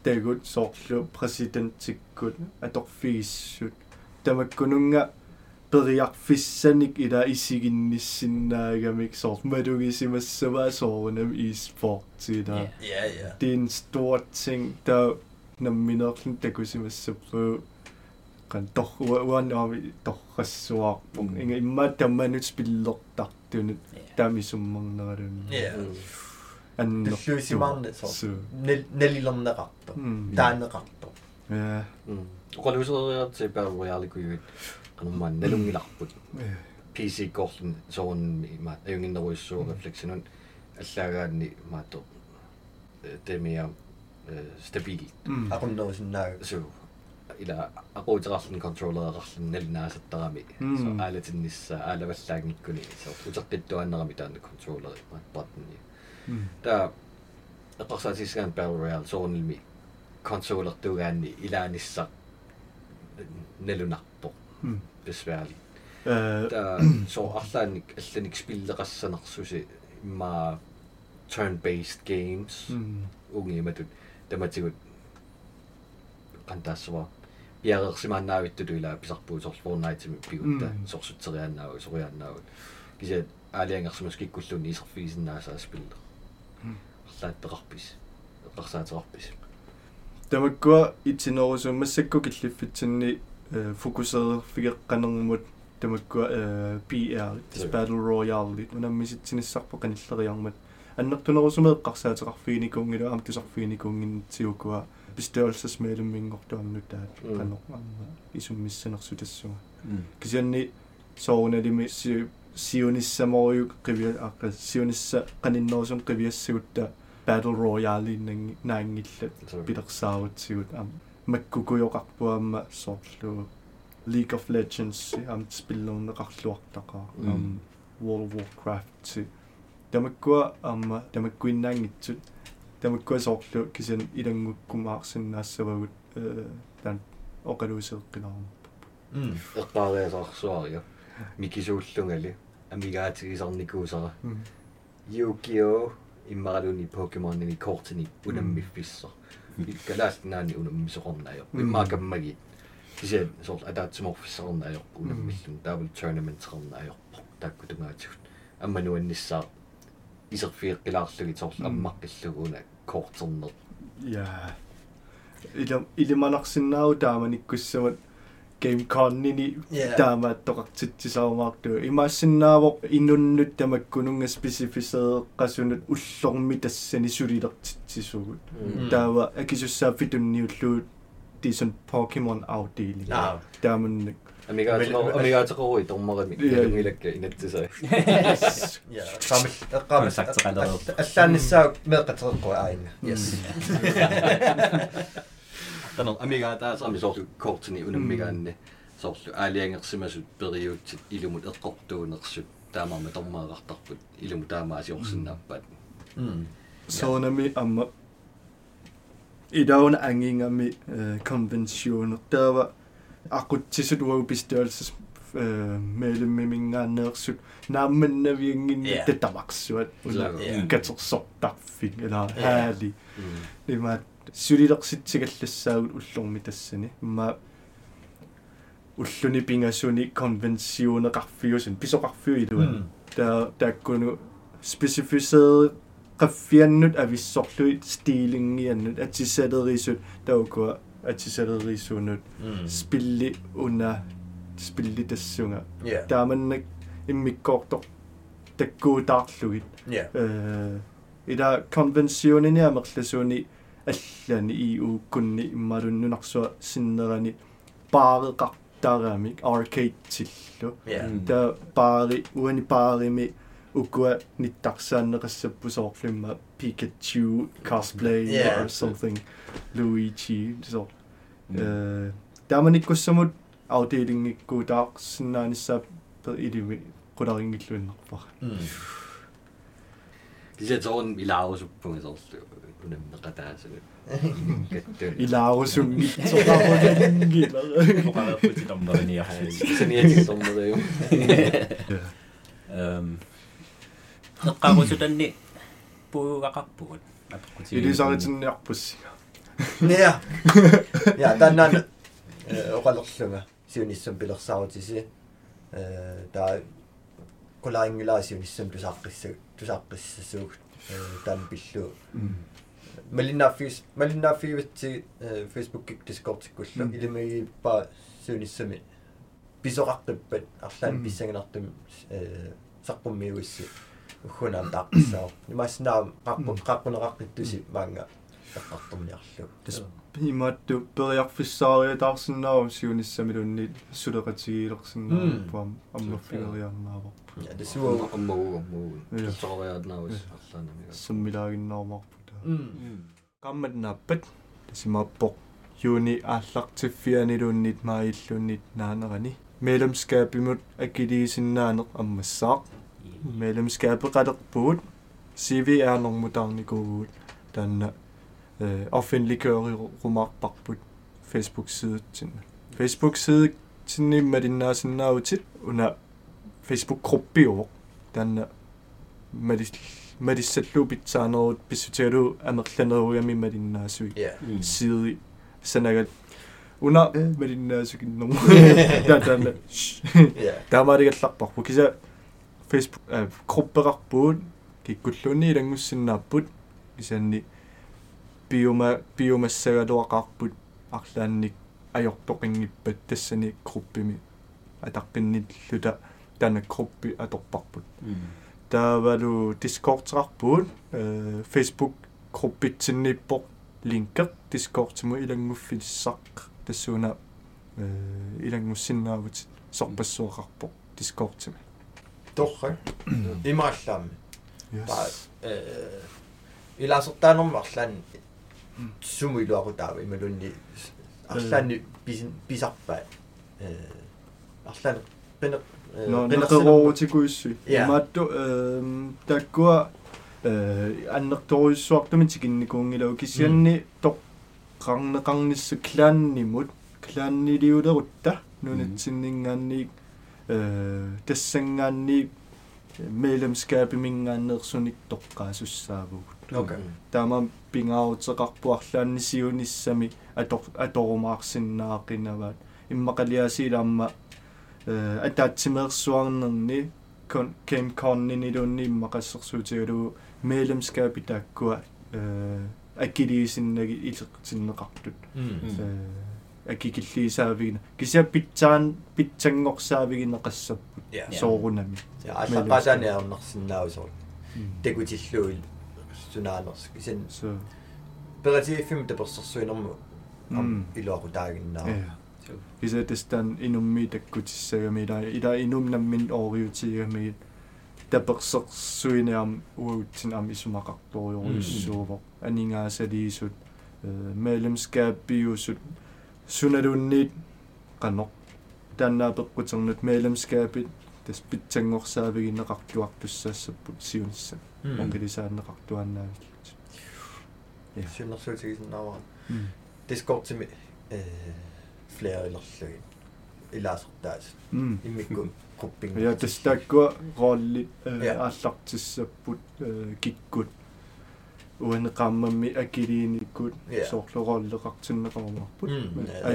тагут соорлу президентиккут аторфигиссут тамаккунунга периарфиссаник ила исигинниссиннаагамик соор малугисимассава соорунам e-sportila ja ja det er en stor ting, der når min opsen, der kunne simpelthen så på kan doch uan om doch resort Mm. ingen imma der man nyt spiller der det er nyt Ja. der mi som mange når det ja an тлуисимаарне со så налилернеқарто Mm. таанеқарто ja qoluuseriarti paaruyaalikkuyuit qanummaan nalungilарпут ja PC korlun soorunmi ima ajunginneruissuu refleksinun аллаагаанни маато темиа стабили Mm. aqunnerusиннаага су ила aquuteqarlun controlleraqarlun налинаасаттарами Mm. so аалатиннисса аалаваллаагниккуни so утеққиттуаннерами таанна controller маат партни Mm. та эққарсаатисгаан battle royale соорнилми консолертугаанни илаанисса налунарпо Mm. besværligt Øh, та so арлааник алланик спиллеқассанарсуси имма turn based games mm. унгииматут таматигут qantaassua иареерсимааннаавиттулу ила писарпуу сорл Fortnite-ми пигутта Mm. сорсутсерианнааву сорианнааву кися аалиангерсимас киккуллуни исерфигисиннаасаа спиллер Mm. арлааттеқарпис эққарсаатерарпис тамаккуа итсинерусуммассакку киллиффитсинни э фокусеерфигеққанермут тамаккуа э PR Сэ. battle royale унаммиситсиниссарпо каниллериармат аннертунерусумеэққарсаатеқарфигиникунгила аам тусарфигиникунгинтиукуа bestørelsesmedlemminngortuamnut taat Mm. qanor amma isummissanersutassuga Mm. kisianni soorunalimi si siunissamoriuk qivia aqqa siunissa qaninnerusum qiviassagutta battle royale innangi naangillat pilersaarutsigut am makkukuyoqarpuamma soorlu League of Legends am spillerneqarluartaqa Mm. am World of Warcraft tamakkua amma tamakkuinnaangitsut tamakkua soorlu kisian ilangukkumаарsinnaassavagut э тан оқалуусеэққинаарма mm эққаариасаарсуариа микисууллунгали амигаатигисарникуусара Mm. Yu-Gi-Oh иммаралуни Pokemon-ини кортини унаммиффиссо иккалаалнаани унаммисоқорнаайо иммаакаммаги кися сорт атаатсиморфиссарнаайо унаммиллун таавал tournament-еқарнаайорпо тааккутунгаатигут аммануанниссаа исерфиэққилаарлуги сорт аммаққиллугуна кортернер Ja. Ilum ilumanarsinnaaru taamanikkussamat GameCon-ini Yeah. taamaattoqartitsisaarumaartu imaassinnaawoq innunnut tamakkununga spesifiseeqqasunut ullormi tassani sulilertitsisugut Mm. taava akisussaaffitunniulluut tiisun Pokemon afdeling Ah. taamannak амигаатеқо амигаатеқоруи тормарами Yeah. илунгилакка инатсисаа Ja, qamil eqqamis Sakteqalerup. аллаанissaaq meeqatereqqua aina. Yes. танер амигаатаасами соорлу кортини унаммигаанни соорлу аалиангерсимасут периуутсит илумут эққортуунерсут таамаама тормаагартарпут илуму таамаасиорсиннааппаат Mm. soonami amma idauna angingami akkutissetuagupistørelsesmedlemme mingannersut naammannaviangin tattamaksuat ulla katsersortarfik ela haali nima sulilersitsigallssaagut ullormi tassani imma ulluni pingasuni konventioneqarfiusun pisoqarfiu iluan taa taakkunu specificeret qaffiannut avissorluit stilingiannut atisalerissut taukua ci sarei riisuunut spilli una spilli tassunga taamannak иммиккоортор таккуутаарлугит э ида конвенционини амерласууни аллани иууккунни иммалуннунарсуа синнерани паарекартаарамик аркейд тиллу та паари уани паарими укуа ниттарсааннеқассаппу соорлумма пикачу косплей or something luigi so Mm. э тааманиккуссамут аутеилингиккуутаарсиннаанissaap илими qularingilluinnerpar Mm. кисаторн илаарусуппунга соорлу унаммеқатаасагут каттун илаарусунгитсоқарулангила Oqarerputitorneriniarlut. саниатиссорнериум Эм. Эққарусутанни пуугақарпугут. Апеққути. илисаритинниарпуссига Ja. Ja, tänään oqalerlunga siunissam pilersaarutissi э таа кулаингилаасиунissam тусааққисса тусааққиссасууг таан пиллу. Малиннааффис малиннааффивитси фейсбуккик дискордиккулла Mm. илимагиппа сиуниссами писоқаққиппат арлаан Mm. писсагинартум э саққуммиуисси уггунаам тааққиссаа имааснаа қаққу қаққунеқаққиттуси маанга эққартэрниарлу тас имаатту периарфиссаариатаарсинаавам сиуниссамилунни сулеқатигиилерсинаа Mm. пуам аммаффигариарнаавар ja det suger аммагу аммагу Ja. сорвааднаавас арлаанамига суммилагиннаормарпута mm. qammatnaappat tasimappoq юуни ааллартиффианилууннит маиллууннит наанерани медlemskabimut акилиисиннаанеқ аммассаақ medlemskabеқалерпугут CV аарнэрмутаарникуугуут e, offentliggörurum arparput Facebook sidetinne Facebook side tinni madinnaasinnaagutit una Facebook gruppiuo tanna madis madissalluupitsaanerut pissutigalu amerlanerugami madinnaasui sidi sanagat una madinnaasukinnor tatanna taamaaligallarparpu kisa Facebook grupperarpuut kikkulluunni ilangussinnaarput isanni uh, биома биомассагалуақарпут арлаанник ajortoqinngippat tassani gruppimi атаққинниллута таана группи аторпарпут таавалу дискордеқарпуут э Facebook группитсинниппоқ линкеқ дискордтиму илангуффиссақ тассууна э илангуссиннаавут сорпассуақарпоқ дискордтими torra imaallaamme ta yes э илаасертаанермарлаан сумуилуақутаава ималунни арлаанни писин писарпаа э арлаан пене no neqeruutikuissu Ja. imaattu ehm takkua э аннерторуйссуартуми тикинникуунгилау кисианни тоқ qarneqarnissu klaanнимут klaanniliulerutta нунатсиннингаанниик э тассангаанни медlemskabimингааннерсуник тоққаасуссаавугут Okay. пингаарутеқарпуарлаанни сиунissami атор аторумаарсиннаақинаваат иммақалиасиламма э атаатсимеерсуарнерни кон кем коннинилунни иммақассерсуутигалу медlemskab тааккуа э аккилиисиннаги илеққитиннеқартут э акикиллиисаавигина. Кися питсаан питсангорсаавигинеқассаппут соорунами. Ja, аллаққасааниарнарсинаависор. Такутиллуил сунаанерс. Кисен so ператииффим таперсерсуинерму Mm. ам илуақутаагиннаа. ja кися тестан инумми таккутиссагами ила ила инумнаммин ориутигами таперсерсуиниам уутсин ам исумақарториориуссуувоқ анингаасалиисут э медlemskabbiusut sunalunniit qanoq тааннаапеққутернут медlemskabit тас питсангорсаавигинеқартуартуссаассаппут сиунисса онгилисааннеқартуаннаавиллут Ja. Сюннэрсуутигисиннааваа. Discord-тими э flere илерлуги. Илаасертаас. м Иммикку группинг. я тастааккуа роолли Ja. ааллартиссаппут киккут уанеқармамми акилииниккут Ja. соорлурооллеқартиннеқармарпут Mm, ja,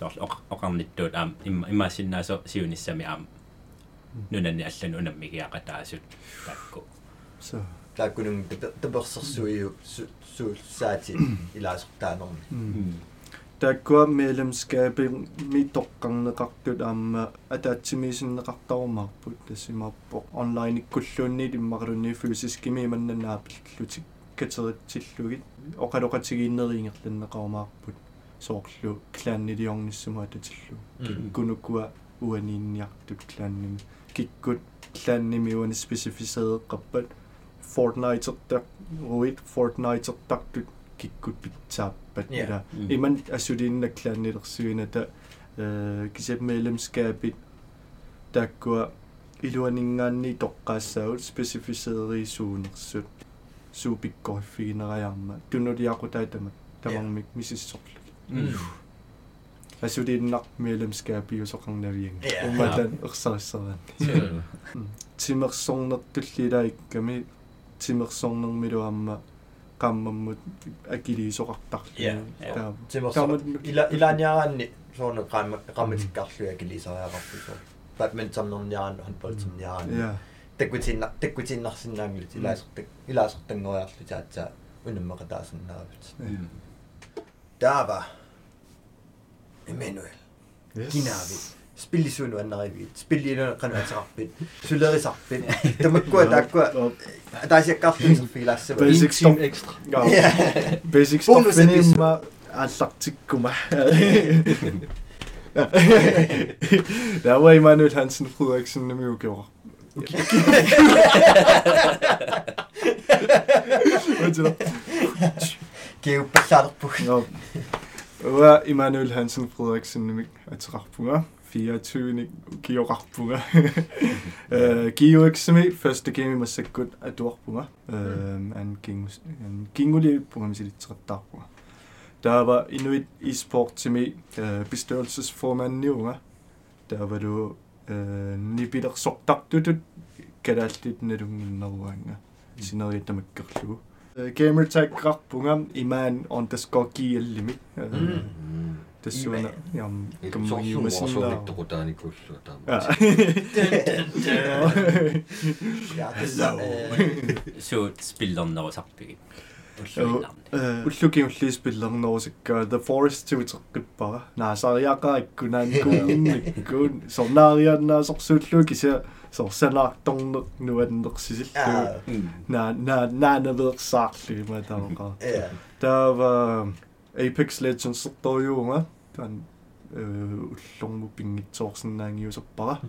ila am- ila una. имааттуугами соор оқарнитtuут аам имаасиннаасо сиунissami аам нунанни аллану унаммигиақатаасут такку so. Тааккунун таперсерсуиу суулсаати илаасертаанерми. тааккуа медlemskabи митоққарнеқартут аама атаатсимисиннеқартарумаарпут тассимаарпо онлайн иккуллуунни иммақалунни физискими иманнанаапиллутик катеритсиллугит оқалоқатигииннериингерланнеқарумаарпут sorglu klaannidiornissumaatatillu kunukua uaniinniartut klaannim kikkut klaannim uani spesifiseeqqappat Fortnite-ertaq ruit Fortnite-ertaqtut kikkut pitsaappat ila iman assuliinnaklaannilersuinata kisep medlemskabit takkua iluaningaanni toqqaassaut spesifiseeriisuunersut suupikkoriffigineriarma tunnuliaqutaatamak tamarmik misissorlu асулииннар медlemskabиусоқарнавианга Ja. умматан ерсариссеран тимерсорнертуллилаикками тимерсорнермилуамма qammammut akiliisoqartarlu Ja, ja. taam Тимерсо ила илааниараанни соорне qamma qammatиккарлуя килисариақарпусо. Badmintonnerniaraan handboldterniaraan. ja таккутинна таккутиннарсинаангилут илаасертак илаасертангориарлу таатсаа der var Emmanuel, Yes. Ginavi. Spilli suinu annarivi. Spilli renna sarpin. Syleri sarpin. Tämä kuva takkua. Taisi kahtin sarpilässä. Basic stuff extra. Basic stuff enemmän. Allaktikkuma. Der var Emanuel Hansen Frederiksen nemlig jo gjorde. Hvad til? Geob Sarpu. Uwa Emanuel Hansen Frederiksen Atrapua. 24. Geo Rapua. Geo XME, første game i Masakut Adorpua. Han øh, mm. ginguli på ham sit Tratarpua. Der var Inuit e-sport til mig, øh, bestyrelsesformanden i Uwa. Der var du øh, Nibidak Soktak, du du. Kadaltit Nedunginarwanga. Mm. Sinariatamakkerlugu. Du minder unge. Sin noget der med gærlu. Gamer tag grak punga iman underscore gielimi. Mm. Det så Iman. jam Ил gamma ju соорсуурниттоқутааникуллу таама. Ja. Ja, Hello. суут спиллернерусарпиги уллуинарни Уллуки улли спиллернерусакка The Forest туутеққиппара наасариақаиккунаан куунниккуун сорнаарианнаасорсууллуу кися сорсанаарторнеқ нуаннерсисиллу Ja. на на наанавеерсаарлу матаоқа Ja. таава Apex Legends сорторюунга таан э уллорму пингитсоорсинаангиусерпара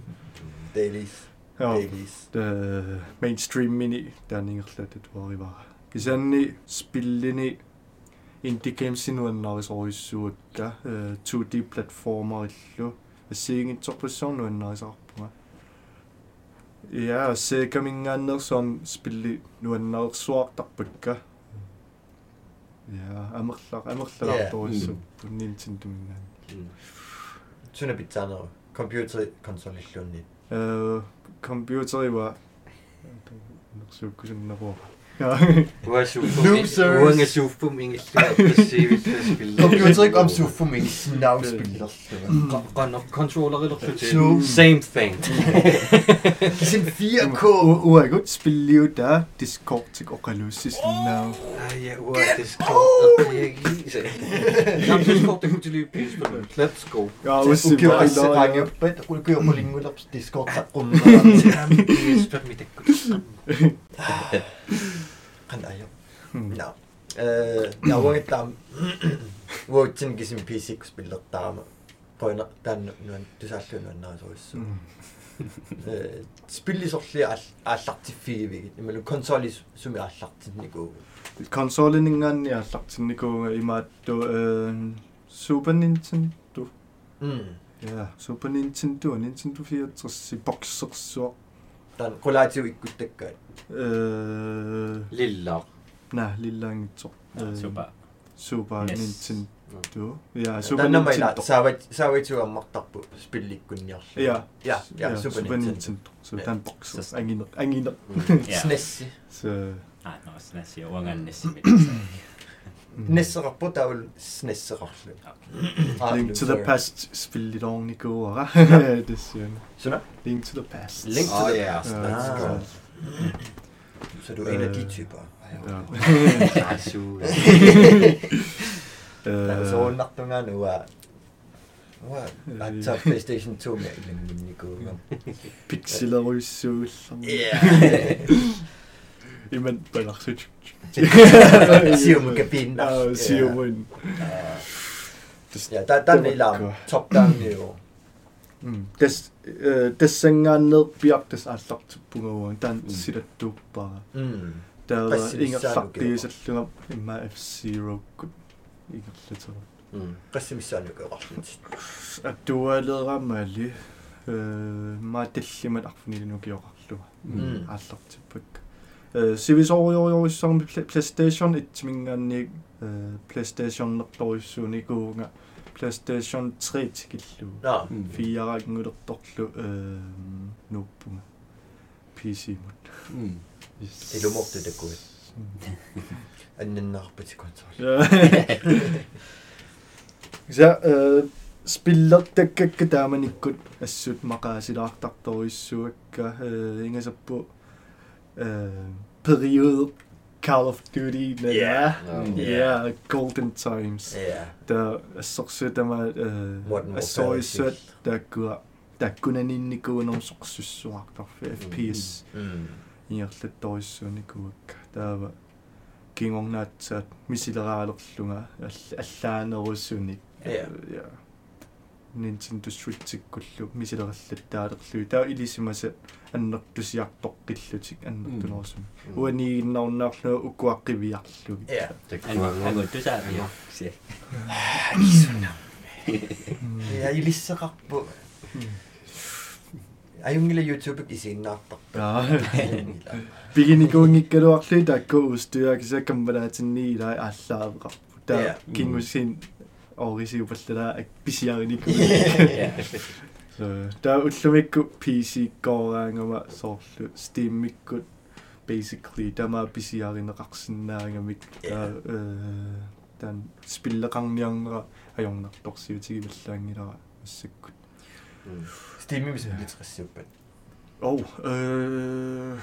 Dailies. Ja. Dailies. the mainstream mini таанingерлатат варивара кисанни спиллини indie games синуаннарисоруйссуакка 2D platformer иллу ассиингитсорпассоор нуаннарисаарпунга я секамингааннерсуам спилли нуаннарерсуартарпакка ja амерлаа амерлалаарторуссуппу Nintendo-нгаан суна питсаанеру компьютер консолиллуунни э Loser. Uang sufum ingil Computer ikke om sufum ingil snavspiller. Godt nok controller eller Same thing. Sin 4K. Uang godt spille jo der Discord til og løses now. Ja, uang Discord. Jamen Discord det kunne til lige pisse på. Let's go. Ja, også vi har også ringe på. Uang gør på linjen op Discord. Uang gør på linjen op Discord. я укиорассеқангаппат укиорпулингулерпс дискорд саққумнаа спер митеккут қан ая на э явангиттаам уутсин кисим PC спиллертаама поина таан нуан тусааллунуаннерасориссу э спиллисорли ааллартиффигивигит ималу консоли суми ааллартинникуу консолинингаанни ааллартинникуунга имаатту э Super Nintendo м я Super Nintendo Nintendo 64 боксерсуа таан qulaatigu ikkuttakkаат э lilla на лиллаангитсо супа Super Yes. Nintendo я Super таннамайла Nintendo саават сааватуаммартарпу спилликкунниарлу я я я Super Nintendo Nintendo so Ja. тан боксер System. ангинер ангинер SNES så а Mhm. Nesserappo det er vel snesserasle. Link to the past spillede oven i går. det siger Link to the past. Link to ah, the past. Let's ah. go. Så du er en af de eh, typer. Ja. Eh. Så nattunga nu er så PlayStation 2 med en minigo. Pixeler sol. Ja. iman palarsut Sium kabin. ah siumun Ja, der der er larm. Top down jo. des tessangaanneerpiartas aallartuppunguun tan silattuuppara Mm. taava Passimissaanu ingerfartiisallungam imma F-Zero-kut igerlatera Qassimissaanu qeqarlut. аттуалерамали э мааталлимат 시비소요 요성 플레이스테이션 이츠밍가니 플레이스테이션 럭더이수니고가 Playstation 3 tikillu. Ja. 4 ngullertorlu øh nuppum. PC mut. Mm. mm. Det er morte det kunne. Anden arbejde konsol. Så øh spillertakkakka taamanikkut assut maqaasilaartartorissuakka ingasappu øh, periode Call of Duty, med yeah. No. Yeah, Golden Times. Yeah. Der er så sødt, der var øh, så i sødt, der gør der kunne ninni kuun on soksussuaqtor FPS. Mm. Inerlet toissuuni kuukka. Taava kingornaatsaat misileraaleqlunga allaanerussunik. Ja. Øh, Nintendo Switch-иккуллу мисилераллаттаалерлуи таа илисимаса аннертусиартоққиллутик аннертунерсум уанииннарнарлу укуаққивиарлуги Ja. ангу тусаавиа си Ja, ilisseqarpu. Ajungila YouTube аа пигиникуунгиккалуарлуи таакку устуяакиса камбалаатинни илаа ааллаавеқарпу 어디서 봤을 때나 비시하니까. 다 울트미고 PC 거랑마 소스 스팀 미고 basically tämä pisiarinaqarsinnaangamik tan spilleqarniarnera ajornartorsiutigimallaangilera massakkut stimmimis litrissiuppat oh øh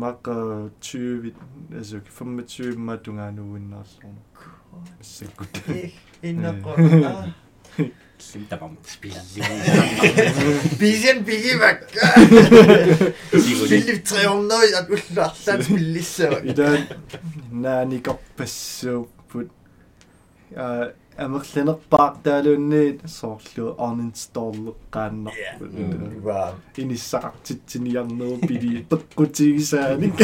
makka 20 altså 25 matunganuinnaarsornuk innakorda siltä vaan Pisen pigi vaikka. Filip Treon noi at ullarsat spillissa. Idän nääni kappessu put. Амерланерпаартаалуунни соорлу uninstall-эққааннерпут Wow. иниссақартитсиниарнеру пили пеққутигисааник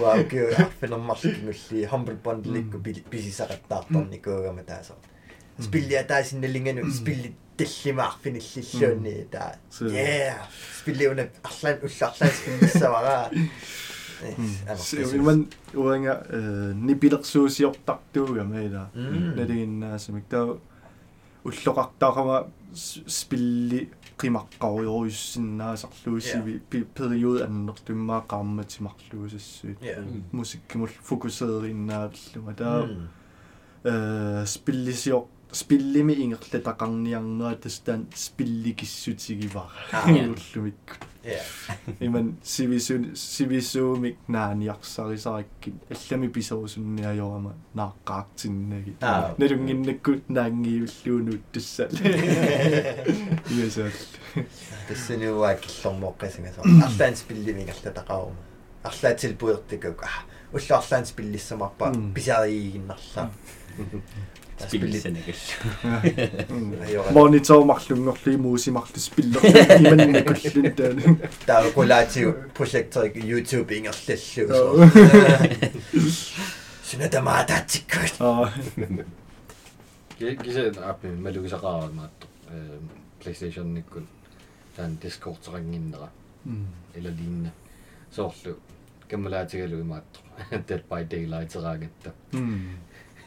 Wow, ке арфинермарлингулли humble bundle-икку писисақаттаартарникуугама тааса. Спилли атаасинналингану спилли таллимаарфиниллиллуунни таа. So- Yeah. Спилли уна арлаан улларлаан спиллиссавара. иман уанга нипилерсуусиортартуугама ила налигиннаасамик таа уллоқартаарама спилли qimaqqarujoruissinnaasarluusivi period аннертуммаақарматимарлуусассуит мусиккимул фокусеериннаавиллума таа э спиллисиор спиллими ингерлатақарниарнера тастаан спилликиссутигивара уллумиккут иман сивисун сивисуумик нааниарсарисараккит аллами писерусунниажорама нааққаартиннаги налунгиннаккут наангиуллуунут тассал иесал тассануаа киллормооққасангасо арлаан спилливинг арлатақарuma арлаатил пуертикук улла арлаан спиллиссамарпа писариигиннарлаа спиллисэнэгэл монитор марлунгорли муусимарлу спиллер иманнакуллун таана таа кулаатиу проектер YouTube ингерллу синада маататиккут аа. Кисе аппи малугисақараармаатто э PlayStation никкун таан Discord-терангиннера или линна соорлу каммалаатигалу имаатто Dead by Daylight тераагатта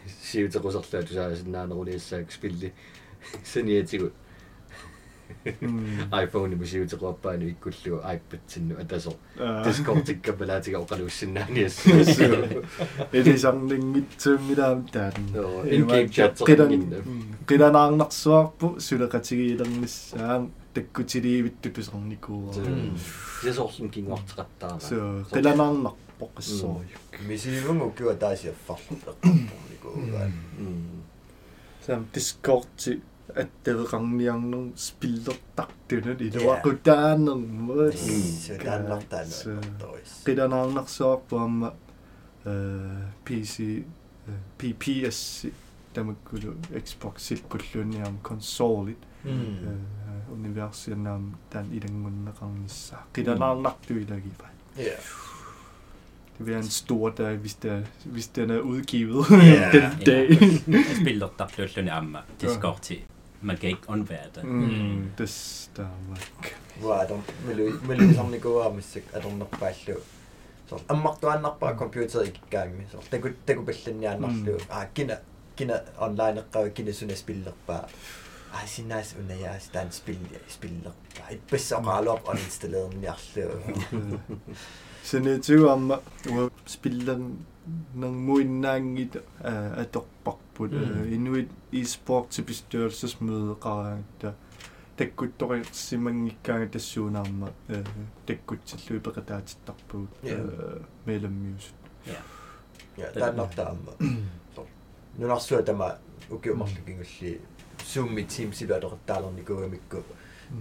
сиутеқусерлаа тусаасиннаанерулиассаак спилли саниатигу iPhone ми сиутеқуаппаани иккуллугу iPad-синну атасо Discord-иккапалаатига оқалуссиннаани ассуу элисарнингитсуунгилаам таан in-game chat-терангинна qilanaarnarsuarpu suleqatigiilernissaam таккутилиивитту тусарникуураа сисоорлун кингуартеқаттаама so qilanaarnarpoq qassooju мисивун уккуа таасиаффарлу эққарпумникуугаан сам дискорти аттеқарниарнер спиллертартунат илуақутаанермут сулааннартаана qilanaarnarsuarpuamma э PC PPS тамаккулу Xbox-ил пуллуниам консолит универсианаам таан илангуннеқарнissaa qilanaarnartu ilagipaa Ja. Det vil være en stor dag, hvis, der, hvis den er udgivet yeah. den dag. Jeg spiller der pludselig nærmere. Det skal til. Man kan ikke undvære det. Mm. Det stemmer. Hvor er der miljø, som det går af musik, er der nok bare slå. Så ammartuannarpaa computer ikkaammi so taku taku pallanniaannarlu a kina kina online qava kina suna spillerpaa a sinas una ja stan spill spillerpaa ippissoqaaluaq uninstallerniarlu Sen tu amma spillen nang muinnaangit atorparput inuit e-sport til bestyrelsesmøde qaraangta takkuttoriqsimangikkaanga tassuunaarma takkutsilluipeqataatittarpuut medlemmusut Ja. taannartaamma. So nunarsuа тама укиумарлукингулли Zoom Teams илуаториттаалерникуамикку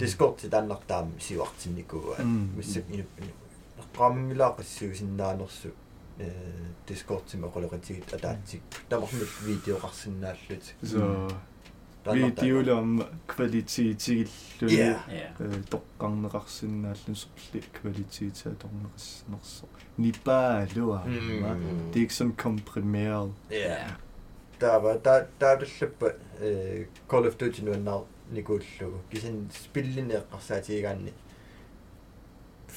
Discord тааннартаам сиуартинникуа миссак ину qaammilaaqissiusinnaanерсу э Discord тима qoloqatigit атаатсик тамармил видеоqarsinnaаллут så видеолам квалитетигиллу Ja. ja тоққарнеқарсинааллусерли квалитетаторнеқарнерсо нипаалуа Mm. det er ikke sådan komprimeret Ja. Tava ta taavillappa э Call of Duty nuannar nikuullugu kisin spillineeqqarsaatigaanni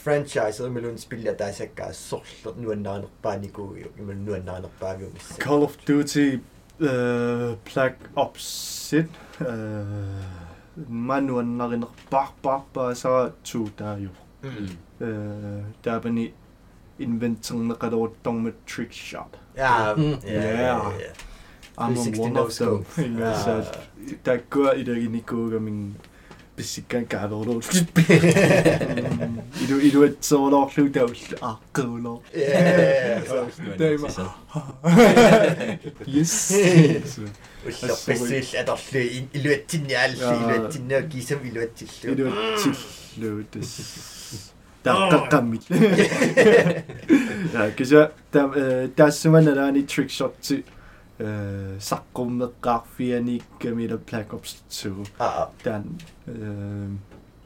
franchise milun spilla taasakkaa sorlu nuannaanerpaanikuugiu imun nuannaanerpaagiu missa Call of Duty uh, Black Ops Sit uh, manuannarinерпарпарпаа сара туутаaju Mm. uh, таапани инвентернеқалуруттормат trick shot Ja, Mm. ja, ja, ja. I'm 360 one no of them scope. så Ah. таккуа илагиникууга мин писсиккан каалорлу илу илуатсоорлорлу таулла ааққуулоо Ja, Teema. yes. Уллерпассуил аторлу илуатсинниаалли Jaa. илуатсиннаа кисам илуатсиллу илуатсиллу тас таққаққаммит я киса там тассуманалаани trick shot ти э саққуммеққарфианиккамила Black Ops 2 аа dan øh,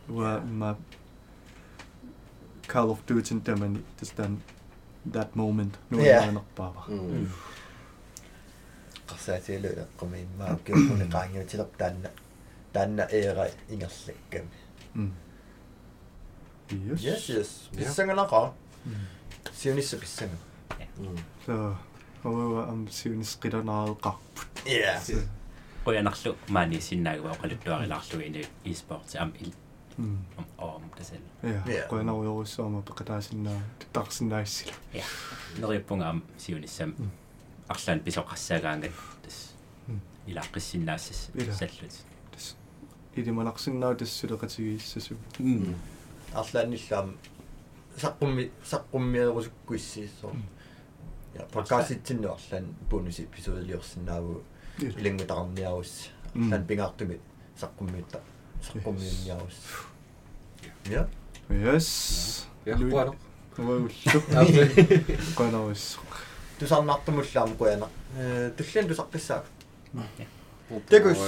var ma Call of Duty tamani tas dan that moment nu Ja. er nok bare qarsaatilu eqqamiimmaa kiukkuni qaangiutileq taanna taanna eera ingerlakkam mm. yes. Yes yes. Ja. pissangalaqa сиунисса писсага so ова ам сиунис қиланааеқарпут я qoyanarlu maani sinnaagua oqaluttuarilарlуи ини e-sports am il м. Om tasel я Ja. qoyanaruyorussуама пеқатаасиннаа тутарсинаассила ja neriuppunga am siunissam арлаан писоқассаагаангат тас Mm. илааққиссиннаассас Ila. саллут илималарсиннаа тассулеқатигииссасу м арлааниллаам саққумми саққуммиерусуккуиссииссоо я подкаститсинну арлаан бонус эпизоодилиорсинааву илангутарниарус Mm. арлаан пингаартуми саққуммиутта саққуммиунниарус я yes. яхпуано овагуллу qoyanaruissоқ тусарнартумуллаам куяна э туллиан тусарписсаак Tegus.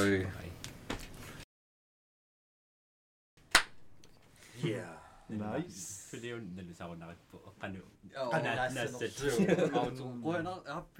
я nice Ja, och nässet. nässet. Och, och, och en app,